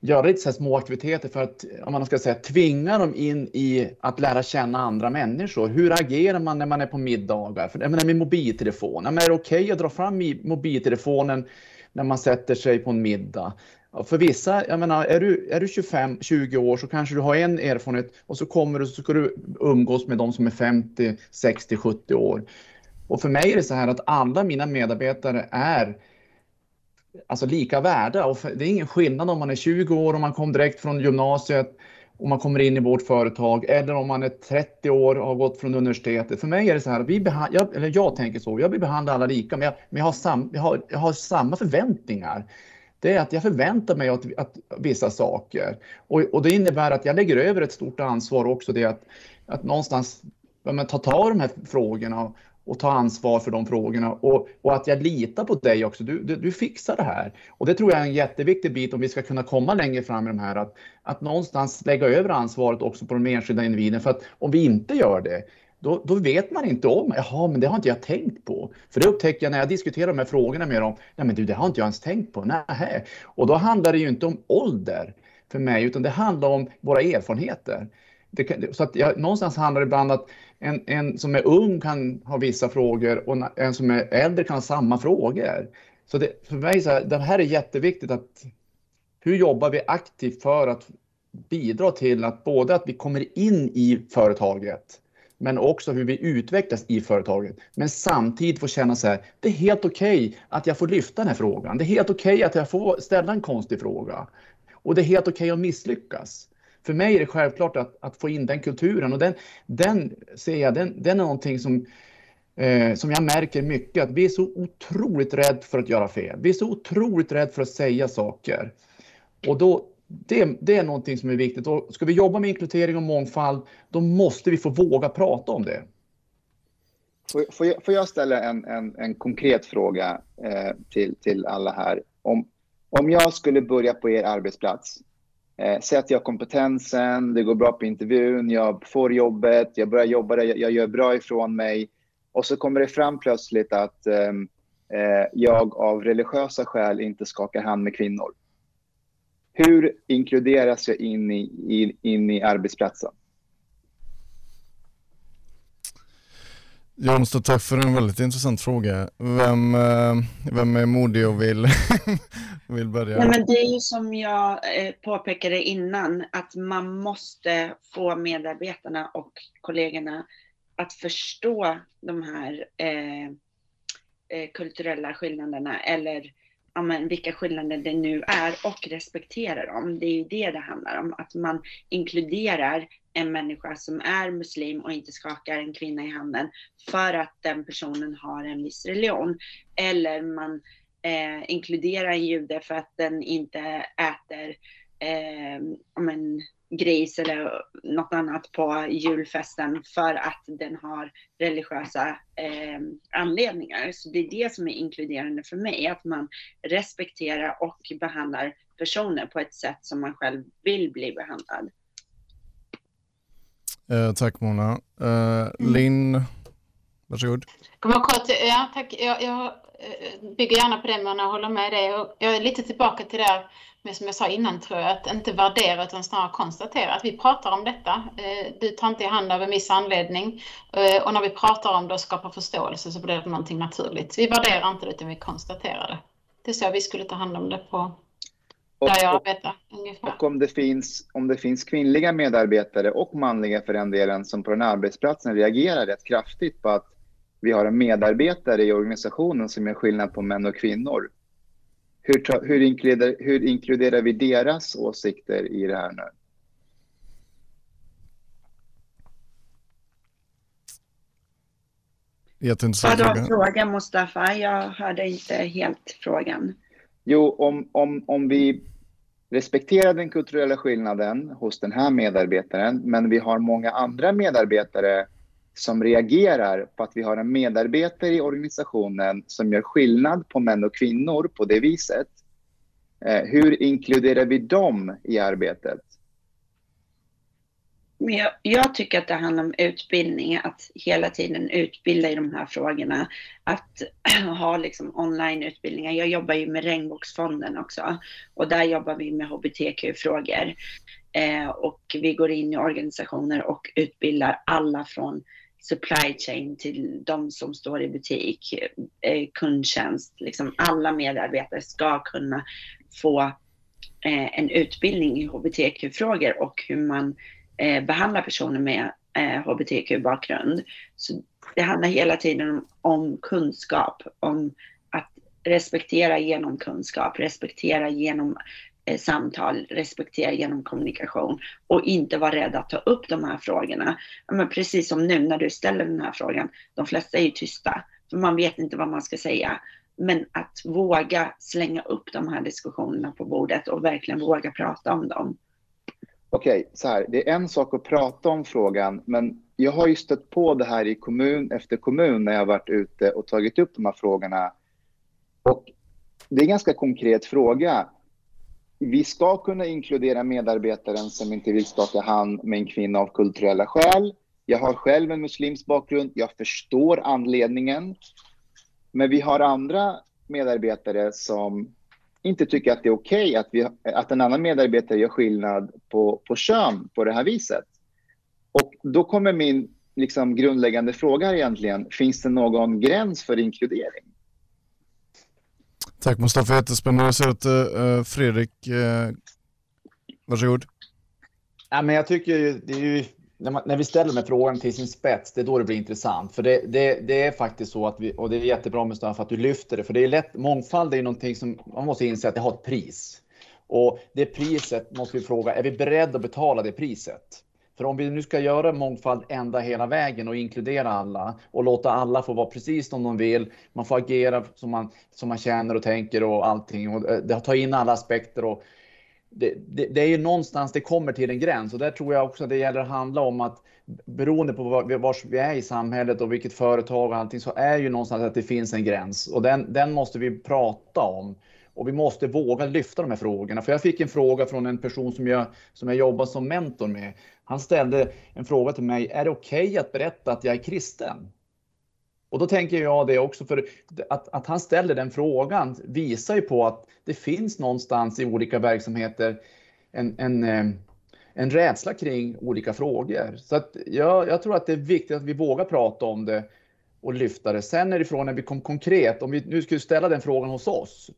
göra lite så små aktiviteter för att om man ska säga, tvinga dem in i att lära känna andra människor. Hur agerar man när man är på middagar? För, jag menar, med mobiltelefon. Jag menar, är det okej okay att dra fram mobiltelefonen när man sätter sig på en middag. För vissa, jag menar, är du, är du 25-20 år så kanske du har en erfarenhet och så kommer du så ska du umgås med de som är 50, 60, 70 år. Och för mig är det så här att alla mina medarbetare är alltså lika värda och det är ingen skillnad om man är 20 år och man kom direkt från gymnasiet om man kommer in i vårt företag eller om man är 30 år och har gått från universitetet. För mig är det så här, vi jag, eller jag tänker så, jag vill behandla alla lika men jag, men jag, har, sam, jag, har, jag har samma förväntningar. Det är att jag förväntar mig att, att vissa saker och, och det innebär att jag lägger över ett stort ansvar också det att, att någonstans men, ta tag i de här frågorna och ta ansvar för de frågorna och, och att jag litar på dig också. Du, du, du, fixar det här. Och det tror jag är en jätteviktig bit om vi ska kunna komma längre fram i de här, att, att någonstans lägga över ansvaret också på de enskilda individerna. För att om vi inte gör det, då, då, vet man inte om, jaha, men det har inte jag tänkt på. För det upptäcker jag när jag diskuterar de här frågorna med dem, nej men du, det har inte jag ens tänkt på, nej. Och då handlar det ju inte om ålder för mig, utan det handlar om våra erfarenheter. Det, så att jag, någonstans handlar det ibland att en, en som är ung kan ha vissa frågor och en som är äldre kan ha samma frågor. Så det, för mig så här, det här är jätteviktigt att hur jobbar vi aktivt för att bidra till att både att vi kommer in i företaget men också hur vi utvecklas i företaget. Men samtidigt få känna så här, det är helt okej okay att jag får lyfta den här frågan. Det är helt okej okay att jag får ställa en konstig fråga. Och det är helt okej okay att misslyckas för mig är det självklart att, att få in den kulturen och den, den ser jag, den, den är någonting som eh, som jag märker mycket att vi är så otroligt rädda för att göra fel. Vi är så otroligt rädda för att säga saker. Och då, det, det, är någonting som är viktigt. Och ska vi jobba med inkludering och mångfald, då måste vi få våga prata om det. Får, jag, får jag, ställa en, en, en konkret fråga eh, till, till alla här? Om, om jag skulle börja på er arbetsplats Eh, säg att jag har kompetensen, det går bra på intervjun, jag får jobbet, jag börjar jobba där, jag, gör bra ifrån mig. Och så kommer det fram plötsligt att ehm, eh, jag av religiösa skäl inte skakar hand med kvinnor. Hur inkluderas jag in i, in, in i arbetsplatsen? Jonstad, tack för en väldigt intressant fråga. Vem, eh, vem är modig och vill, vill börja? Nej, men det är ju som jag eh, påpekade innan, att man måste få medarbetarna och kollegorna att förstå de här eh, eh kulturella skillnaderna eller ja, men, vilka skillnader det nu är och respektera dem. Det är ju det det handlar om, att man inkluderar en människa som är muslim och inte skakar en kvinna i handen för att den personen har en viss religion. Eller man eh, inkluderar en jude för att den inte äter eh, en gris eller något annat på julfesten för att den har religiösa eh, anledningar. Så det är det som är inkluderande för mig, att man respekterar och behandlar personer på ett sätt som man själv vill bli behandlad. Eh, tack Mona. Eh, Linn, varsågod. Kom kort, ja, tack. Jag, jag eh, bygger gärna på det Mona, håller med dig. Jag är lite tillbaka till det med som jag sa innan tror jag, att inte värdera utan snarare konstatera att vi pratar om detta. Eh, du tar inte i hand av en viss anledning eh, och när vi pratar om det och skapar förståelse så blir det någonting naturligt. Vi värderar inte det utan vi konstaterar det. Det är så vi skulle ta hand om det på och, där jag arbetar. Ungefär. Och om det, finns, om det finns kvinnliga medarbetare och manliga för den delen som på den arbetsplatsen reagerar rätt kraftigt på att vi har en medarbetare i organisationen som gör skillnad på män och kvinnor. hur, hur, inkluderar, hur inkluderar vi deras åsikter i det här nu? Jätteintressant fråga. fråga Mustafa? Jag hörde inte helt frågan. Jo, om, om, om vi respekterar den kulturella skillnaden hos den här medarbetaren, men vi har många andra medarbetare som reagerar på att vi har en medarbetare i organisationen som gör skillnad på män och kvinnor på det viset. Eh, hur inkluderar vi dem i arbetet? Jag, jag, tycker att det handlar om utbildning, att hela tiden utbilda i de här frågorna. Att ha liksom onlineutbildningar. Jag jobbar ju med Regnbågsfonden också och där jobbar vi med hbtq-frågor. Eh, och vi går in i organisationer och utbildar alla från supply chain till de som står i butik, eh, kundtjänst. Liksom alla medarbetare ska kunna få eh, en utbildning i hbtq-frågor och hur man eh, behandla personer med eh, hbtq-bakgrund. Så det handlar hela tiden om, om kunskap, om att respektera genom kunskap, respektera genom eh, samtal, respektera genom kommunikation och inte vara rädd att ta upp de här frågorna. Men precis som nu när du ställer den här frågan, de flesta är ju tysta, för man vet inte vad man ska säga. Men att våga slänga upp de här diskussionerna på bordet och verkligen våga prata om dem. Okej, okay, så här. Det är en sak att prata om frågan, men jag har ju stött på det här i kommun efter kommun när jag har varit ute och tagit upp de här frågorna. Och det är en ganska konkret fråga. Vi ska kunna inkludera medarbetaren som inte vill skaka hand med en kvinna av kulturella skäl. Jag har själv en muslimsk bakgrund. Jag förstår anledningen. Men vi har andra medarbetare som inte tycker att det är okej okay att, att en annan medarbetare gör skillnad på, på kön på det här viset. Och då kommer min liksom, grundläggande fråga egentligen, finns det någon gräns för inkludering? Tack Mustafa, jättespännande. Jag ser att uh, Fredrik, uh, varsågod. Ja, men jag tycker det är ju när, man, när, vi ställer med frågan till sin spets, det är då det blir intressant. För det, det, det är faktiskt så att vi, och det är jättebra Mustafa att du lyfter det, för det är lätt, mångfald är ju någonting som man måste inse att det har ett pris. Och det priset måste vi fråga, är vi beredda att betala det priset? För om vi nu ska göra mångfald ända hela vägen och inkludera alla och låta alla få vara precis som de vill. Man får agera som man, som man känner och tänker och allting och eh, ta in alla aspekter och det, det, det, är ju någonstans det kommer till en gräns och där tror jag också det gäller att handla om att beroende på var, var vi är i samhället och vilket företag och allting så är ju någonstans att det finns en gräns och den, den måste vi prata om. Och vi måste våga lyfta de här frågorna. För jag fick en fråga från en person som jag, som jag jobbar som mentor med. Han ställde en fråga till mig. Är det okej okay att berätta att jag är kristen? Och då tänker jag det också, för att, att han ställer den frågan visar ju på att det finns någonstans i olika verksamheter en, en, eh, en rädsla kring olika frågor. Så att jag, jag tror att det är viktigt att vi vågar prata om det och lyfta det. Sen är det frågan när vi kom konkret, om vi nu skulle ställa den frågan hos oss,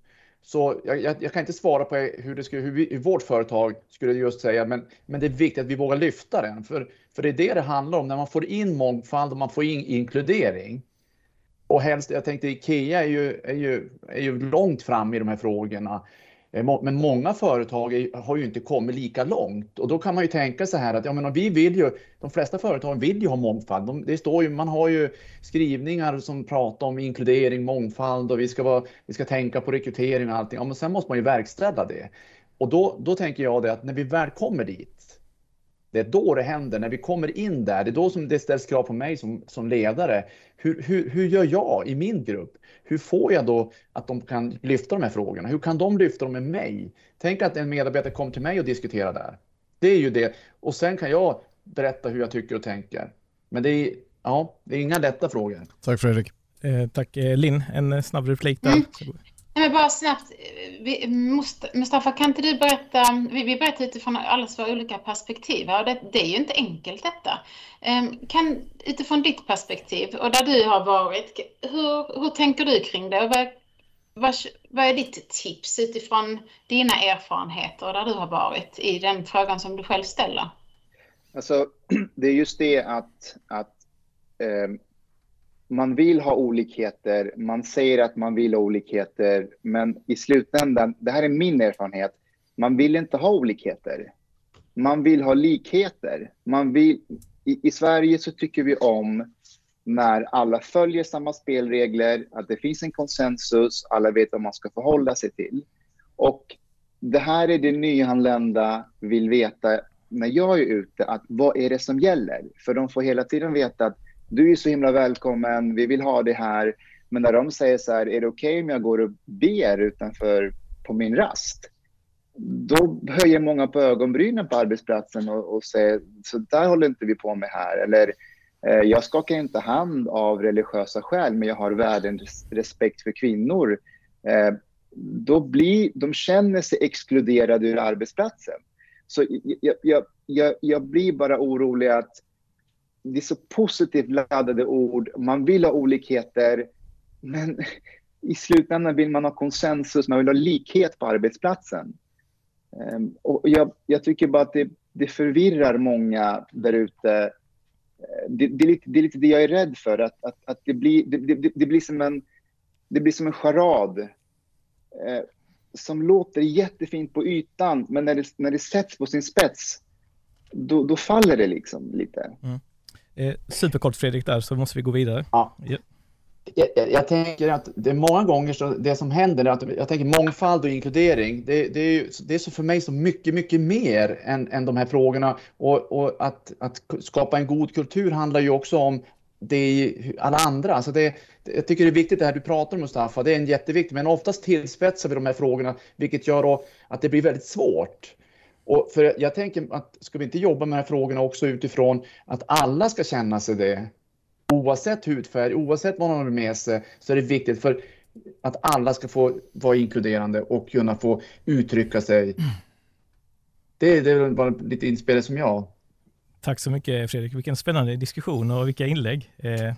så jag, jag, jag, kan inte svara på hur, det skulle, hur, vi, hur vårt företag skulle just säga, men, men det är viktigt att vi vågar lyfta den. För, för det är det det handlar om, när man får in mångfald och man får in inkludering och helst, jag tänkte Ikea är ju, är ju, är ju långt fram i de här frågorna. Eh, men många företag har ju inte kommit lika långt och då kan man ju tänka så här att ja, men vi vill ju, de flesta företag vill ju ha mångfald. De, det står ju, man har ju skrivningar som pratar om inkludering, mångfald och vi ska, vara, vi ska tänka på rekrytering och allting. Ja, men sen måste man ju verkställa det. Och då, då tänker jag det att när vi väl kommer dit, det är då det händer, när vi kommer in där, det är då som det ställs krav på mig som, som ledare. Hur, hur, hur gör jag i min grupp? Hur får jag då att de kan lyfta de här frågorna? Hur kan de lyfta dem med mig? Tänk att en medarbetare kommer till mig och diskuterar där. Det är ju det. Och sen kan jag berätta hur jag tycker och tänker. Men det är, ja, det är inga lätta frågor. Tack Fredrik. Eh, tack eh, Linn, en snabb replik där. Mm. Men bara snabbt, Mustafa, kan inte du berätta, vi berättar utifrån allas våra olika perspektiv och det, det, är ju inte enkelt detta. Ehm, kan, utifrån ditt perspektiv och där du har varit, hur, hur tänker du kring det? Och vad, vad, vad är ditt tips utifrån dina erfarenheter och där du har varit i den frågan som du själv ställer? Alltså, det är just det att, att eh, man vill ha olikheter, man säger att man vill ha olikheter, men i slutändan, det här är min erfarenhet, man vill inte ha olikheter. Man vill ha likheter. Man vill, i, I Sverige så tycker vi om när alla följer samma spelregler, att det finns en konsensus, alla vet vad man ska förhålla sig till. Och det här är det nyanlända vill veta när jag är ute, att vad är det som gäller? För de får hela tiden veta att du är så himla välkommen, vi vill ha det här. Men när de säger så här, är det okej okay om jag går och ber utanför på min rast? Då höjer många på ögonbrynen på arbetsplatsen och, och säger, så där håller inte vi på med här. Eller, eh, jag skakar inte hand av religiösa skäl, men jag har världens respekt för kvinnor. Eh, då blir, de känner sig exkluderade ur arbetsplatsen. Så jag, jag, jag, jag blir bara orolig att det är så positivt laddade ord. Man vill ha olikheter, men i slutändan vill man ha konsensus, man vill ha likhet på arbetsplatsen. Ehm, och jag, jag, tycker bara att det, det förvirrar många där ute. Ehm, det, det, är lite, det är lite det jag är rädd för, att, att, att det, blir, det, det, blir som en, det blir som en charad eh, som låter jättefint på ytan, men när det, när det sätts på sin spets, då, då faller det liksom lite. Mm. Eh, superkort Fredrik där, så måste vi gå vidare. Ja. ja. Jag, jag, jag, tänker att det är många gånger så det som händer är att jag tänker mångfald och inkludering. Det, det, är, det är så för mig så mycket, mycket mer än, än de här frågorna. Och, och att, att skapa en god kultur handlar ju också om det är alla andra. Alltså det, jag tycker det är viktigt det här du pratar om Mustafa, det är en jätteviktigt, men oftast tillspetsar vi de här frågorna, vilket gör att det blir väldigt svårt. Och för jag tänker att ska vi inte jobba med de här frågorna också utifrån att alla ska känna sig det, oavsett hudfärg, oavsett vad man har med sig, så är det viktigt för att alla ska få vara inkluderande och kunna få uttrycka sig. Mm. Det, det är bara lite inspel som jag. Tack så mycket Fredrik, vilken spännande diskussion och vilka inlägg. Eh,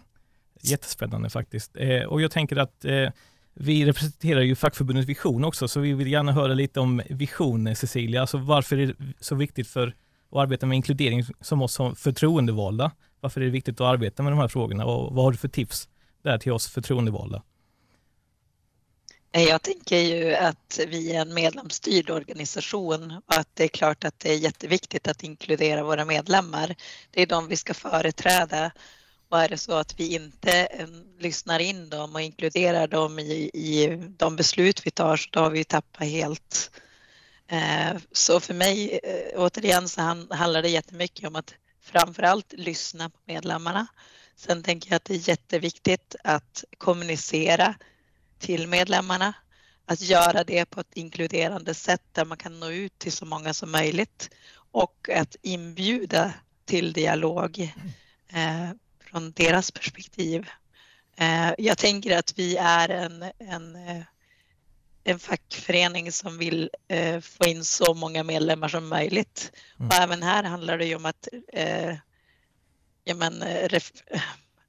jättespännande faktiskt. Eh, och jag tänker att eh, vi representerar ju fackförbundet Vision också, så vi vill gärna höra lite om Vision, Cecilia. Alltså varför är det så viktigt för att arbeta med inkludering som oss som förtroendevalda? Varför är det viktigt att arbeta med de här frågorna och vad har du för tips där till oss förtroendevalda? Jag tänker ju att vi är en medlemsstyrd organisation och att det är klart att det är jätteviktigt att inkludera våra medlemmar. Det är de vi ska företräda och är det så att vi inte eh, lyssnar in dem och inkluderar dem i, i de beslut vi tar så då har vi tappat helt. Eh, så för mig, eh, återigen, så handlar det jättemycket om att framförallt lyssna på medlemmarna. Sen tänker jag att det är jätteviktigt att kommunicera till medlemmarna, att göra det på ett inkluderande sätt där man kan nå ut till så många som möjligt och att inbjuda till dialog från deras perspektiv. Eh, jag tänker att vi är en, en, eh, en fackförening som vill eh, få in så många medlemmar som möjligt. Mm. Och även här handlar det ju om att, ja, men,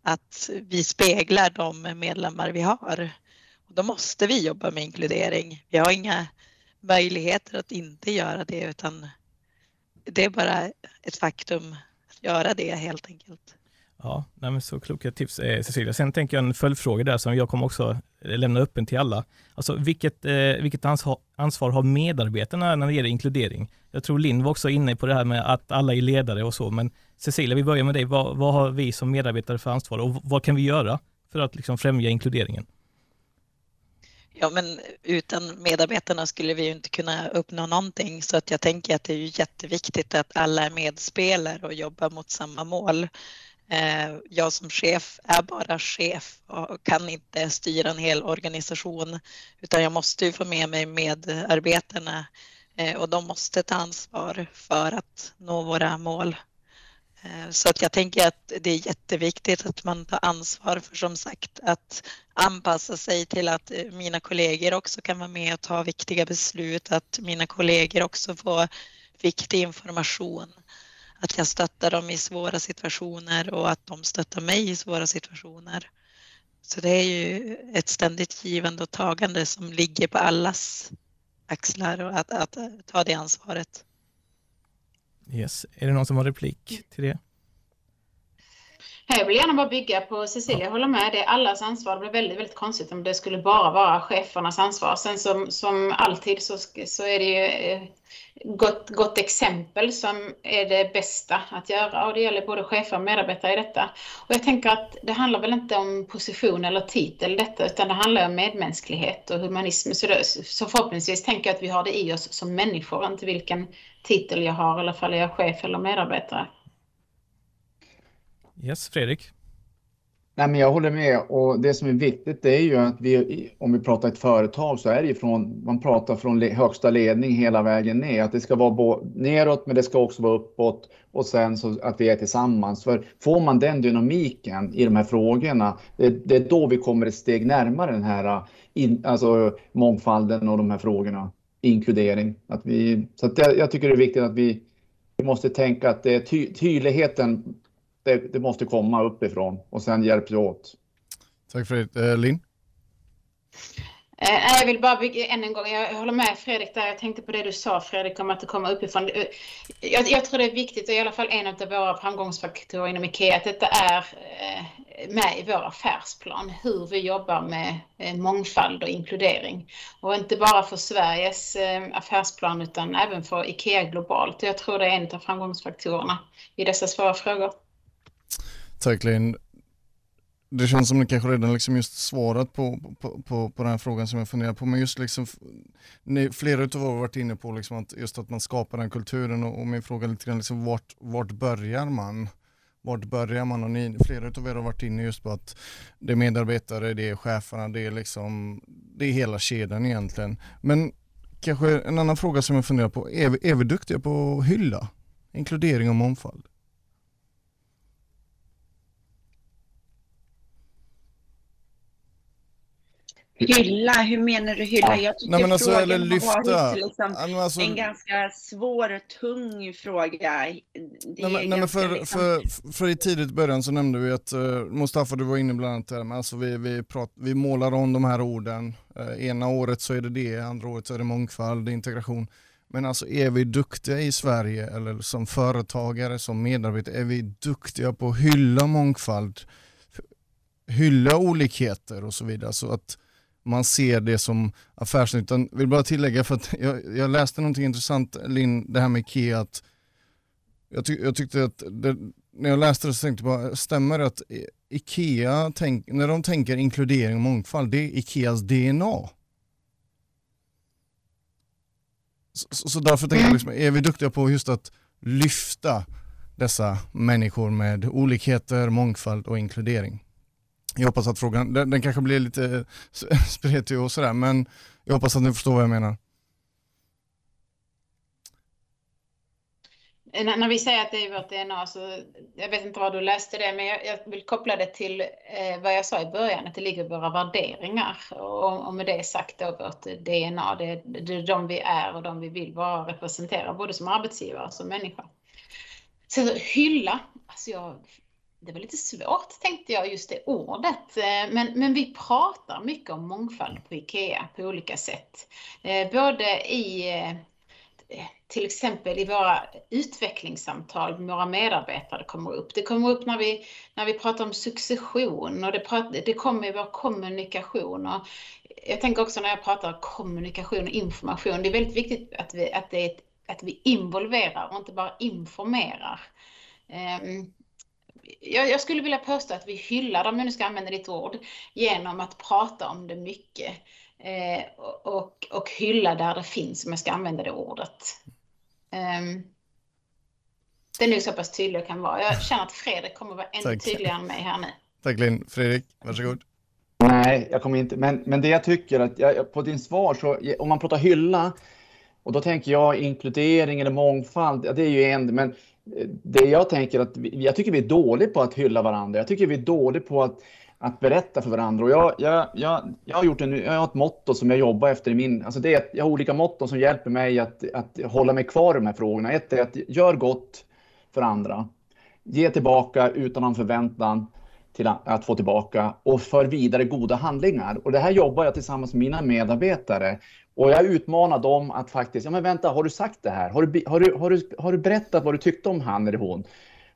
att vi speglar de medlemmar vi har. Och då måste vi jobba med inkludering. Vi har inga möjligheter att inte göra det utan det är bara ett faktum att göra det helt enkelt. Ja, nej men så kloka tips eh, Cecilia. Sen tänker jag en följdfråga där som jag kommer också eh, lämna öppen till alla. Alltså vilket, eh, vilket ansvar, ansvar har medarbetarna när det gäller inkludering? Jag tror Linn var också inne på det här med att alla är ledare och så, men Cecilia, vi börjar med dig. Vad, vad har vi som medarbetare för ansvar och vad kan vi göra för att liksom främja inkluderingen? Ja, men utan medarbetarna skulle vi ju inte kunna uppnå någonting så att jag tänker att det är ju jätteviktigt att alla är medspelare och jobbar mot samma mål. Eh, jag som chef är bara chef och kan inte styra en hel organisation utan jag måste ju få med mig medarbetarna eh, och de måste ta ansvar för att nå våra mål. Eh, så att jag tänker att det är jätteviktigt att man tar ansvar för som sagt att anpassa sig till att mina kollegor också kan vara med och ta viktiga beslut, att mina kollegor också får viktig information att jag stöttar dem i svåra situationer och att de stöttar mig i svåra situationer. Så det är ju ett ständigt givande och tagande som ligger på allas axlar och att, att ta det ansvaret. Yes. Är det någon som har replik till det? Jag vill gärna bara bygga på Cecilia, jag håller med. Det är allas ansvar. Det blir väldigt, väldigt konstigt om det skulle bara vara chefernas ansvar. Sen som, som alltid så, så är det ju eh, gott, gott exempel som är det bästa att göra och det gäller både chefer och medarbetare i detta. Och jag tänker att det handlar väl inte om position eller titel detta utan det handlar om medmänsklighet och humanism. Så, det, så förhoppningsvis tänker jag att vi har det i oss som människor, inte vilken titel jag har eller om jag är chef eller medarbetare. Yes, Fredrik? Nej, men jag håller med och det som är viktigt det är ju att vi, om vi pratar ett företag så är det ju från, man pratar från högsta ledning hela vägen ner. Att det ska vara neråt men det ska också vara uppåt och sen så att vi är tillsammans. För får man den dynamiken i de här frågorna, det, det är då vi kommer ett steg närmare den här in, alltså mångfalden och de här frågorna. Inkludering. Att vi, så att jag, jag tycker det är viktigt att vi, vi måste tänka att det är ty, tydligheten det, det, måste komma uppifrån och sen hjälps vi åt. Tack Fredrik. Eh, Linn? Eh, jag vill bara bygga än en gång, jag håller med Fredrik där. Jag tänkte på det du sa Fredrik om att det kommer uppifrån. Eh, jag, jag tror det är viktigt och i alla fall en av våra framgångsfaktorer inom IKEA att detta är eh, med i vår affärsplan. Hur vi jobbar med mångfald och inkludering. Och inte bara för Sveriges affärsplan utan även för IKEA globalt. Jag tror det är en av framgångsfaktorerna i dessa svåra frågor. Tack Linn. Det känns som ni kanske redan liksom just svarat på, på, på, på den här frågan som jag funderar på. Men just liksom, ni, flera av er har varit inne på liksom att, just att man skapar den kulturen och, och min fråga är lite grann liksom vart, vart börjar man? Vart börjar man? Och ni, flera av er har varit inne just på att det är medarbetare, det är cheferna, det är liksom, det är hela kedjan egentligen. Men kanske en annan fråga som jag funderar på, är vi, är vi duktiga på att hylla inkludering och mångfald? Hylla, hur menar du hylla? Jag tycker Nej, alltså, frågan eller lyfta. har varit liksom alltså, en ganska svår och tung fråga. Nej, men, nej, men för, liksom... för, för i tidigt början så nämnde vi att uh, Mustafa, du var inne bland annat där, alltså vi, vi, prat, vi målar om de här orden. Uh, ena året så är det det, andra året så är det mångfald, integration. Men alltså är vi duktiga i Sverige eller som företagare, som medarbetare, är vi duktiga på att hylla mångfald, hylla olikheter och så vidare. Så att man ser det som affärsnyttan. Vill bara tillägga för att jag, jag läste någonting intressant Linn, det här med IKEA. Att jag, ty jag tyckte att det, när jag läste det så tänkte jag bara, stämmer det att IKEA, tänk, när de tänker inkludering och mångfald, det är IKEAs DNA? Så, så därför tänker jag, liksom, är vi duktiga på just att lyfta dessa människor med olikheter, mångfald och inkludering? Jag hoppas att frågan, den, den kanske blir lite eh, spretig och sådär, men jag hoppas att ni förstår vad jag menar. Eh, när vi säger att det är vårt DNA, så jag vet inte var du läste det, men jag, jag vill koppla det till eh, vad jag sa i början, att det ligger i våra värderingar. Och, och med det sagt då vårt DNA, det, det är de vi är och de vi vill vara representera, både som arbetsgivare och som människa. Så hylla, alltså jag det var lite svårt tänkte jag, just det ordet. Eh, men, men vi pratar mycket om mångfald på IKEA på olika sätt. Eh, både i eh, till exempel i våra utvecklingssamtal med våra medarbetare kommer upp. Det kommer upp när vi, när vi pratar om succession och det, pratar, det kommer i vår kommunikation. Och jag tänker också när jag pratar om kommunikation och information, det är väldigt viktigt att vi, att det att vi involverar och inte bara informerar. Um, jag, jag, skulle vilja påstå att vi hyllar, om jag nu ska använda ditt ord, genom att prata om det mycket. Eh, och, och hylla där det finns, om jag ska använda det ordet. Um, det är nog så pass tydlig jag kan vara. Jag känner att Fredrik kommer vara ännu tydligare än mig här nu. Tack Linn. Fredrik, varsågod. Nej, jag kommer inte. Men, men det jag tycker att jag, på din svar så om man pratar hylla och då tänker jag inkludering eller mångfald. Ja, det är ju en, men det jag tänker att vi, jag tycker vi är dåliga på att hylla varandra. Jag tycker vi är dåliga på att, att berätta för varandra. Och jag, jag, jag, jag, har gjort en, jag har ett motto som jag jobbar efter i min... Alltså det är, jag har olika motton som hjälper mig att, att hålla mig kvar i de här frågorna. Ett är att gör gott för andra. Ge tillbaka utan någon förväntan till att, att få tillbaka och för vidare goda handlingar. Och det här jobbar jag tillsammans med mina medarbetare. Och jag utmanar dem att faktiskt, ja men vänta, har du sagt det här? Har du, har du, har du, har du berättat vad du tyckte om han eller hon?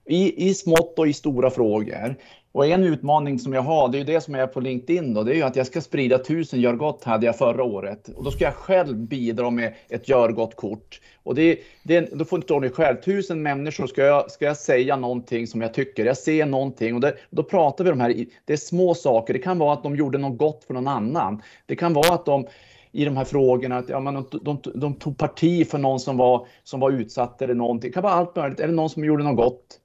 i, i smått och i stora frågor. Och en utmaning som jag har, det är ju det som är på LinkedIn då, det är ju att jag ska sprida tusen gör gott hade jag förra året. Och då ska jag själv bidra med ett gör gott-kort. Och det, det, då får inte ni själv, tusen människor ska jag, ska jag säga någonting som jag tycker, jag ser någonting och det, då pratar vi om de här, det är små saker, det kan vara att de gjorde något gott för någon annan. Det kan vara att de i de här frågorna, att ja, men de, de, de tog parti för någon som var, som var utsatt eller någonting. Det kan vara allt möjligt, eller någon som gjorde något gott.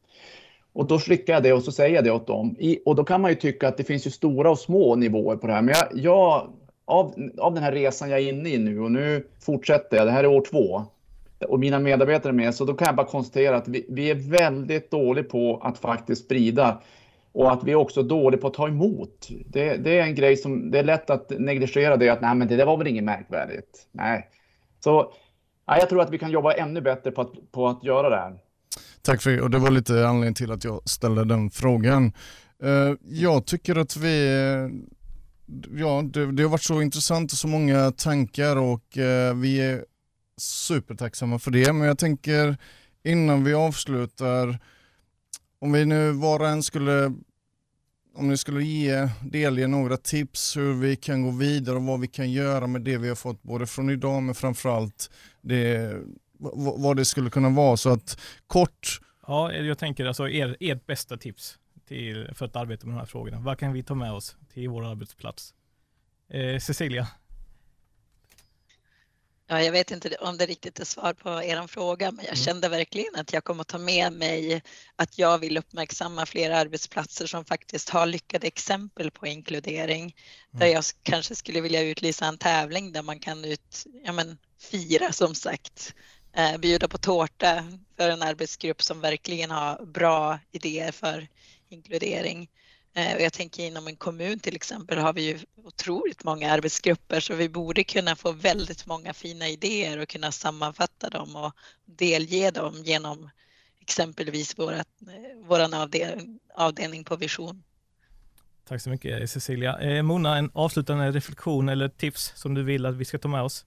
Och då skickar jag det och så säger jag det åt dem. I, och då kan man ju tycka att det finns ju stora och små nivåer på det här. Men jag, jag, av, av den här resan jag är inne i nu och nu fortsätter jag, det här är år två. Och mina medarbetare är med, så då kan jag bara konstatera att vi, vi är väldigt dåliga på att faktiskt sprida och att vi är också dåliga på att ta emot. Det, det, är en grej som det är lätt att negligera det att nej, men det där var väl inget märkvärdigt. Nej, så ja, jag tror att vi kan jobba ännu bättre på att, på att göra det här. Tack för det och det var lite anledningen till att jag ställde den frågan. Eh, jag tycker att vi, ja det, det har varit så intressant och så många tankar och eh, vi är supertacksamma för det. Men jag tänker innan vi avslutar, om vi nu var och en skulle om ni skulle ge, delge några tips hur vi kan gå vidare och vad vi kan göra med det vi har fått både från idag men framförallt det vad det skulle kunna vara. Så att kort... Ja, jag tänker alltså er, ert bästa tips till, för att arbeta med de här frågorna. Vad kan vi ta med oss till vår arbetsplats? Eh, Cecilia? Ja, jag vet inte om det riktigt är svar på er fråga, men jag mm. kände verkligen att jag kommer att ta med mig att jag vill uppmärksamma fler arbetsplatser som faktiskt har lyckade exempel på inkludering. Mm. Där jag kanske skulle vilja utlysa en tävling där man kan ut, ja men, fira som sagt eh, bjuda på tårta för en arbetsgrupp som verkligen har bra idéer för inkludering. Eh, jag tänker inom en kommun till exempel har vi ju otroligt många arbetsgrupper så vi borde kunna få väldigt många fina idéer och kunna sammanfatta dem och delge dem genom exempelvis vårat, eh, våran avdelning, avdelning på Vision. Tack så mycket Cecilia. Eh, Mona, en avslutande reflektion eller tips som du vill att vi ska ta med oss?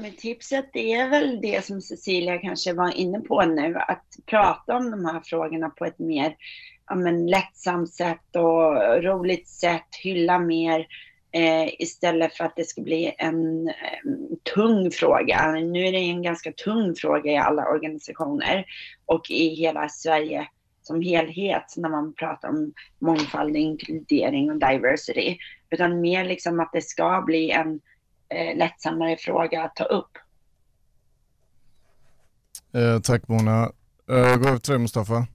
Men tipset är väl det som Cecilia kanske var inne på nu, att prata om de här frågorna på ett mer ja, men, lättsamt sätt och roligt sätt, hylla mer eh, istället för att det ska bli en eh, tung fråga. Nu är det en ganska tung fråga i alla organisationer och i hela Sverige som helhet när man pratar om mångfald, inkludering och diversity, utan mer liksom att det ska bli en eh, lättsammare fråga att ta upp. Eh, tack Mona. Eh, gå över till dig Mustafa.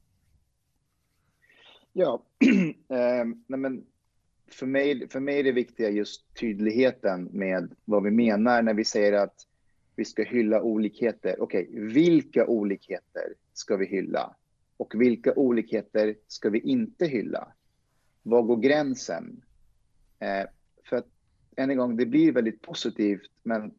Ja, eh, nej men för, mig, för mig är det viktiga just tydligheten med vad vi menar när vi säger att vi ska hylla olikheter. Okej, okay, vilka olikheter ska vi hylla? Och vilka olikheter ska vi inte hylla? Var går gränsen? Eh, än en gång, det blir väldigt positivt, men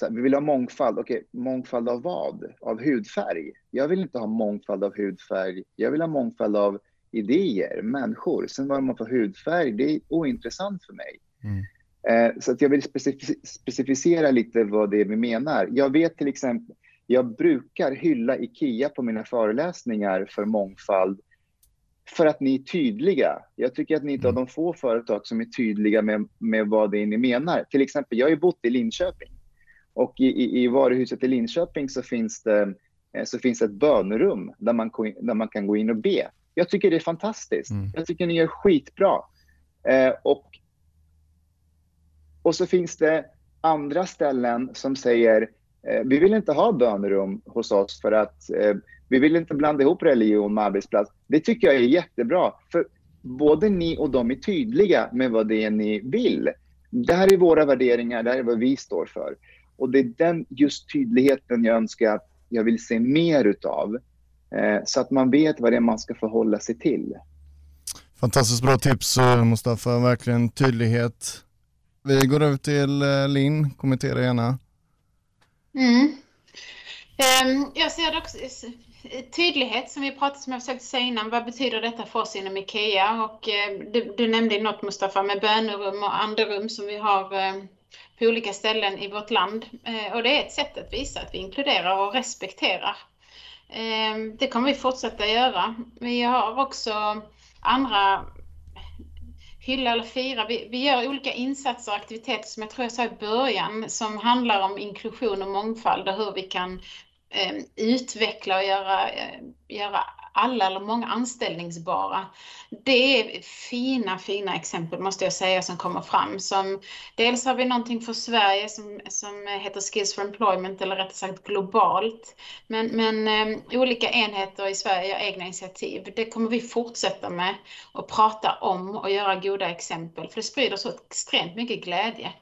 här, vi vill ha mångfald. Okej, mångfald av vad? Av hudfärg? Jag vill inte ha mångfald av hudfärg. Jag vill ha mångfald av idéer, människor. Sen vad man får hudfärg, det är ointressant för mig. Mm. Eh, så att jag vill specif specificera lite vad det är vi menar. Jag vet till exempel, jag brukar hylla IKEA på mina föreläsningar för mångfald för att ni är tydliga. Jag tycker att ni är ett av mm. de få företag som är tydliga med, med vad det är ni menar. Till exempel, jag har ju bott i Linköping och i, i, i varuhuset i Linköping så finns det, eh, så finns ett bönerum där man, där man kan gå in och be. Jag tycker det är fantastiskt. Mm. Jag tycker ni gör skitbra. Eh, och, och så finns det andra ställen som säger eh, vi vill inte ha bönerum hos oss för att eh, vi vill inte blanda ihop religion med arbetsplats. Det tycker jag är jättebra. För både ni och de är tydliga med vad det är ni vill. Det här är våra värderingar, det här är vad vi står för. Och det är den just tydligheten jag önskar att jag vill se mer utav. Eh, så att man vet vad det är man ska förhålla sig till. Fantastiskt bra tips eh, Mustafa, verkligen tydlighet. Vi går över till eh, Linn, kommentera gärna. Mm. Ehm, jag ser också tydlighet som vi pratade som jag försökte säga innan. Vad betyder detta för oss inom IKEA? Och ehm, du, du, nämnde något Mustafa med bönerum och andrum som vi har ehm, på olika ställen i vårt land. Eh, och det är ett sätt att visa att vi inkluderar och respekterar. Det kommer vi fortsätta göra. Vi har också andra hylla eller fira. Vi, vi gör olika insatser och aktiviteter som jag tror jag sa i början som handlar om inklusion och mångfald och hur vi kan Ehm, utveckla och göra, eh, göra alla eller många anställningsbara. Det är fina, fina exempel måste jag säga som kommer fram. Som, dels har vi någonting för Sverige som, som heter Skills for Employment eller rättare sagt globalt. Men, men eh, olika enheter i Sverige gör egna initiativ. Det kommer vi fortsätta med och prata om och göra goda exempel för det sprider så extremt mycket glädje.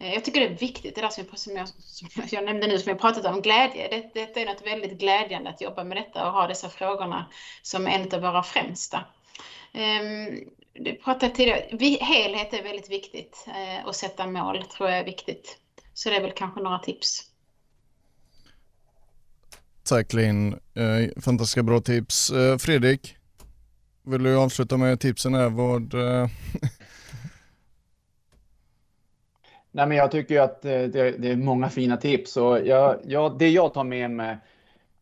Eh, jag tycker det är viktigt, det där som jag, som jag, som jag nämnde nu, som jag pratat om, glädje. Det, det är något väldigt glädjande att jobba med detta och ha dessa frågorna som en av våra främsta. Um, du pratade tidigare, vi, helhet är väldigt viktigt eh, uh, och sätta mål tror jag är viktigt. Så det är väl kanske några tips. Tack Linn, uh, fantastiska bra tips. Uh, Fredrik, vill du avsluta med tipsen här? Vad, Nej, men jag tycker att eh, det, det, är många fina tips och jag, jag, det jag tar med mig,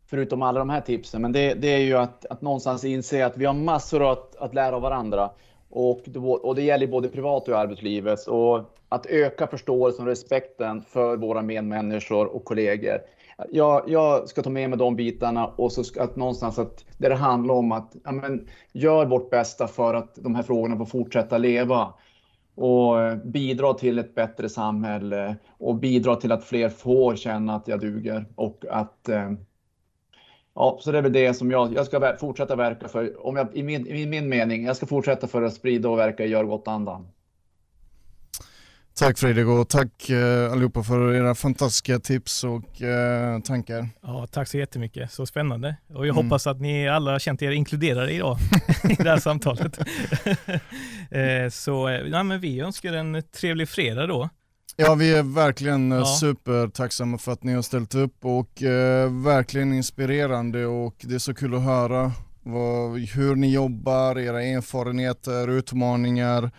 förutom alla de här tipsen, men det, det är ju att, att någonstans inse att vi har massor att, att lära av varandra. Och, och det gäller både privat och i arbetslivet. Och att öka förståelsen och respekten för våra medmänniskor och kollegor. Jag, jag ska ta med mig de bitarna och så ska att någonstans att det, det handlar om att ja, men, gör vårt bästa för att de här frågorna får fortsätta leva och eh, bidra till ett bättre samhälle och bidra till att fler får känna att jag duger och att eh, Ja, så det är väl det som jag, jag ska fortsätta verka för. Om jag, i, min, I min mening, jag ska fortsätta för att sprida och verka i Gör gott-andan. Tack Fredrik och tack eh, allihopa för era fantastiska tips och eh, tankar. Ja, tack så jättemycket, så spännande. Och jag mm. hoppas att ni alla har känt er inkluderade idag i det här samtalet. eh, så ja, men vi önskar en trevlig fredag då. Ja, vi är verkligen ja. supertacksamma för att ni har ställt upp och eh, verkligen inspirerande och det är så kul att höra vad, hur ni jobbar, era erfarenheter, utmaningar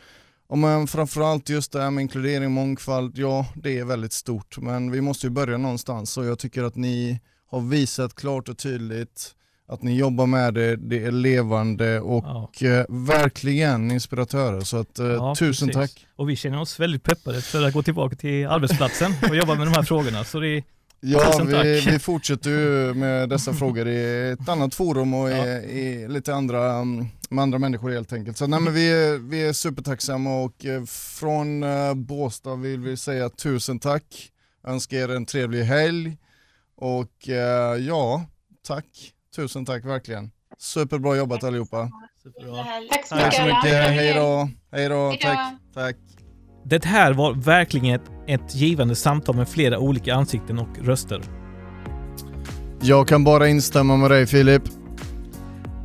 och men framförallt just det här med inkludering och mångfald, ja det är väldigt stort men vi måste ju börja någonstans och jag tycker att ni har visat klart och tydligt att ni jobbar med det, det är levande och ja. eh, verkligen inspiratörer. Så att, eh, ja, tusen precis. tack. Och vi känner oss väldigt peppade för att gå tillbaka till arbetsplatsen och jobba med de här frågorna. Så det Ja, vi, vi, fortsätter ju med dessa frågor i ett annat forum och ja. i, i, lite andra, med andra människor helt enkelt. Så nej, men vi, är, vi är supertacksamma och eh, från uh, Båstad vill vi säga tusen tack. Önskar er en trevlig helg och uh, ja, tack. Tusen tack verkligen. Superbra jobbat allihopa. Superbra. Tack så mycket. Tack så mycket. Hej då. Hej då. Tack. Tack. Det här var verkligen ett, ett givande samtal med flera olika ansikten och röster. Jag kan bara instämma med dig Filip.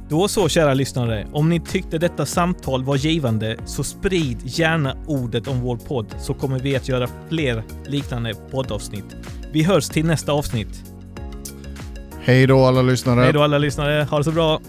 Då så kära lyssnare, om ni tyckte detta samtal var givande så sprid gärna ordet om vår podd så kommer vi att göra fler liknande poddavsnitt. Vi hörs till nästa avsnitt. Hej då alla lyssnare. Hej då alla lyssnare. Ha det så bra.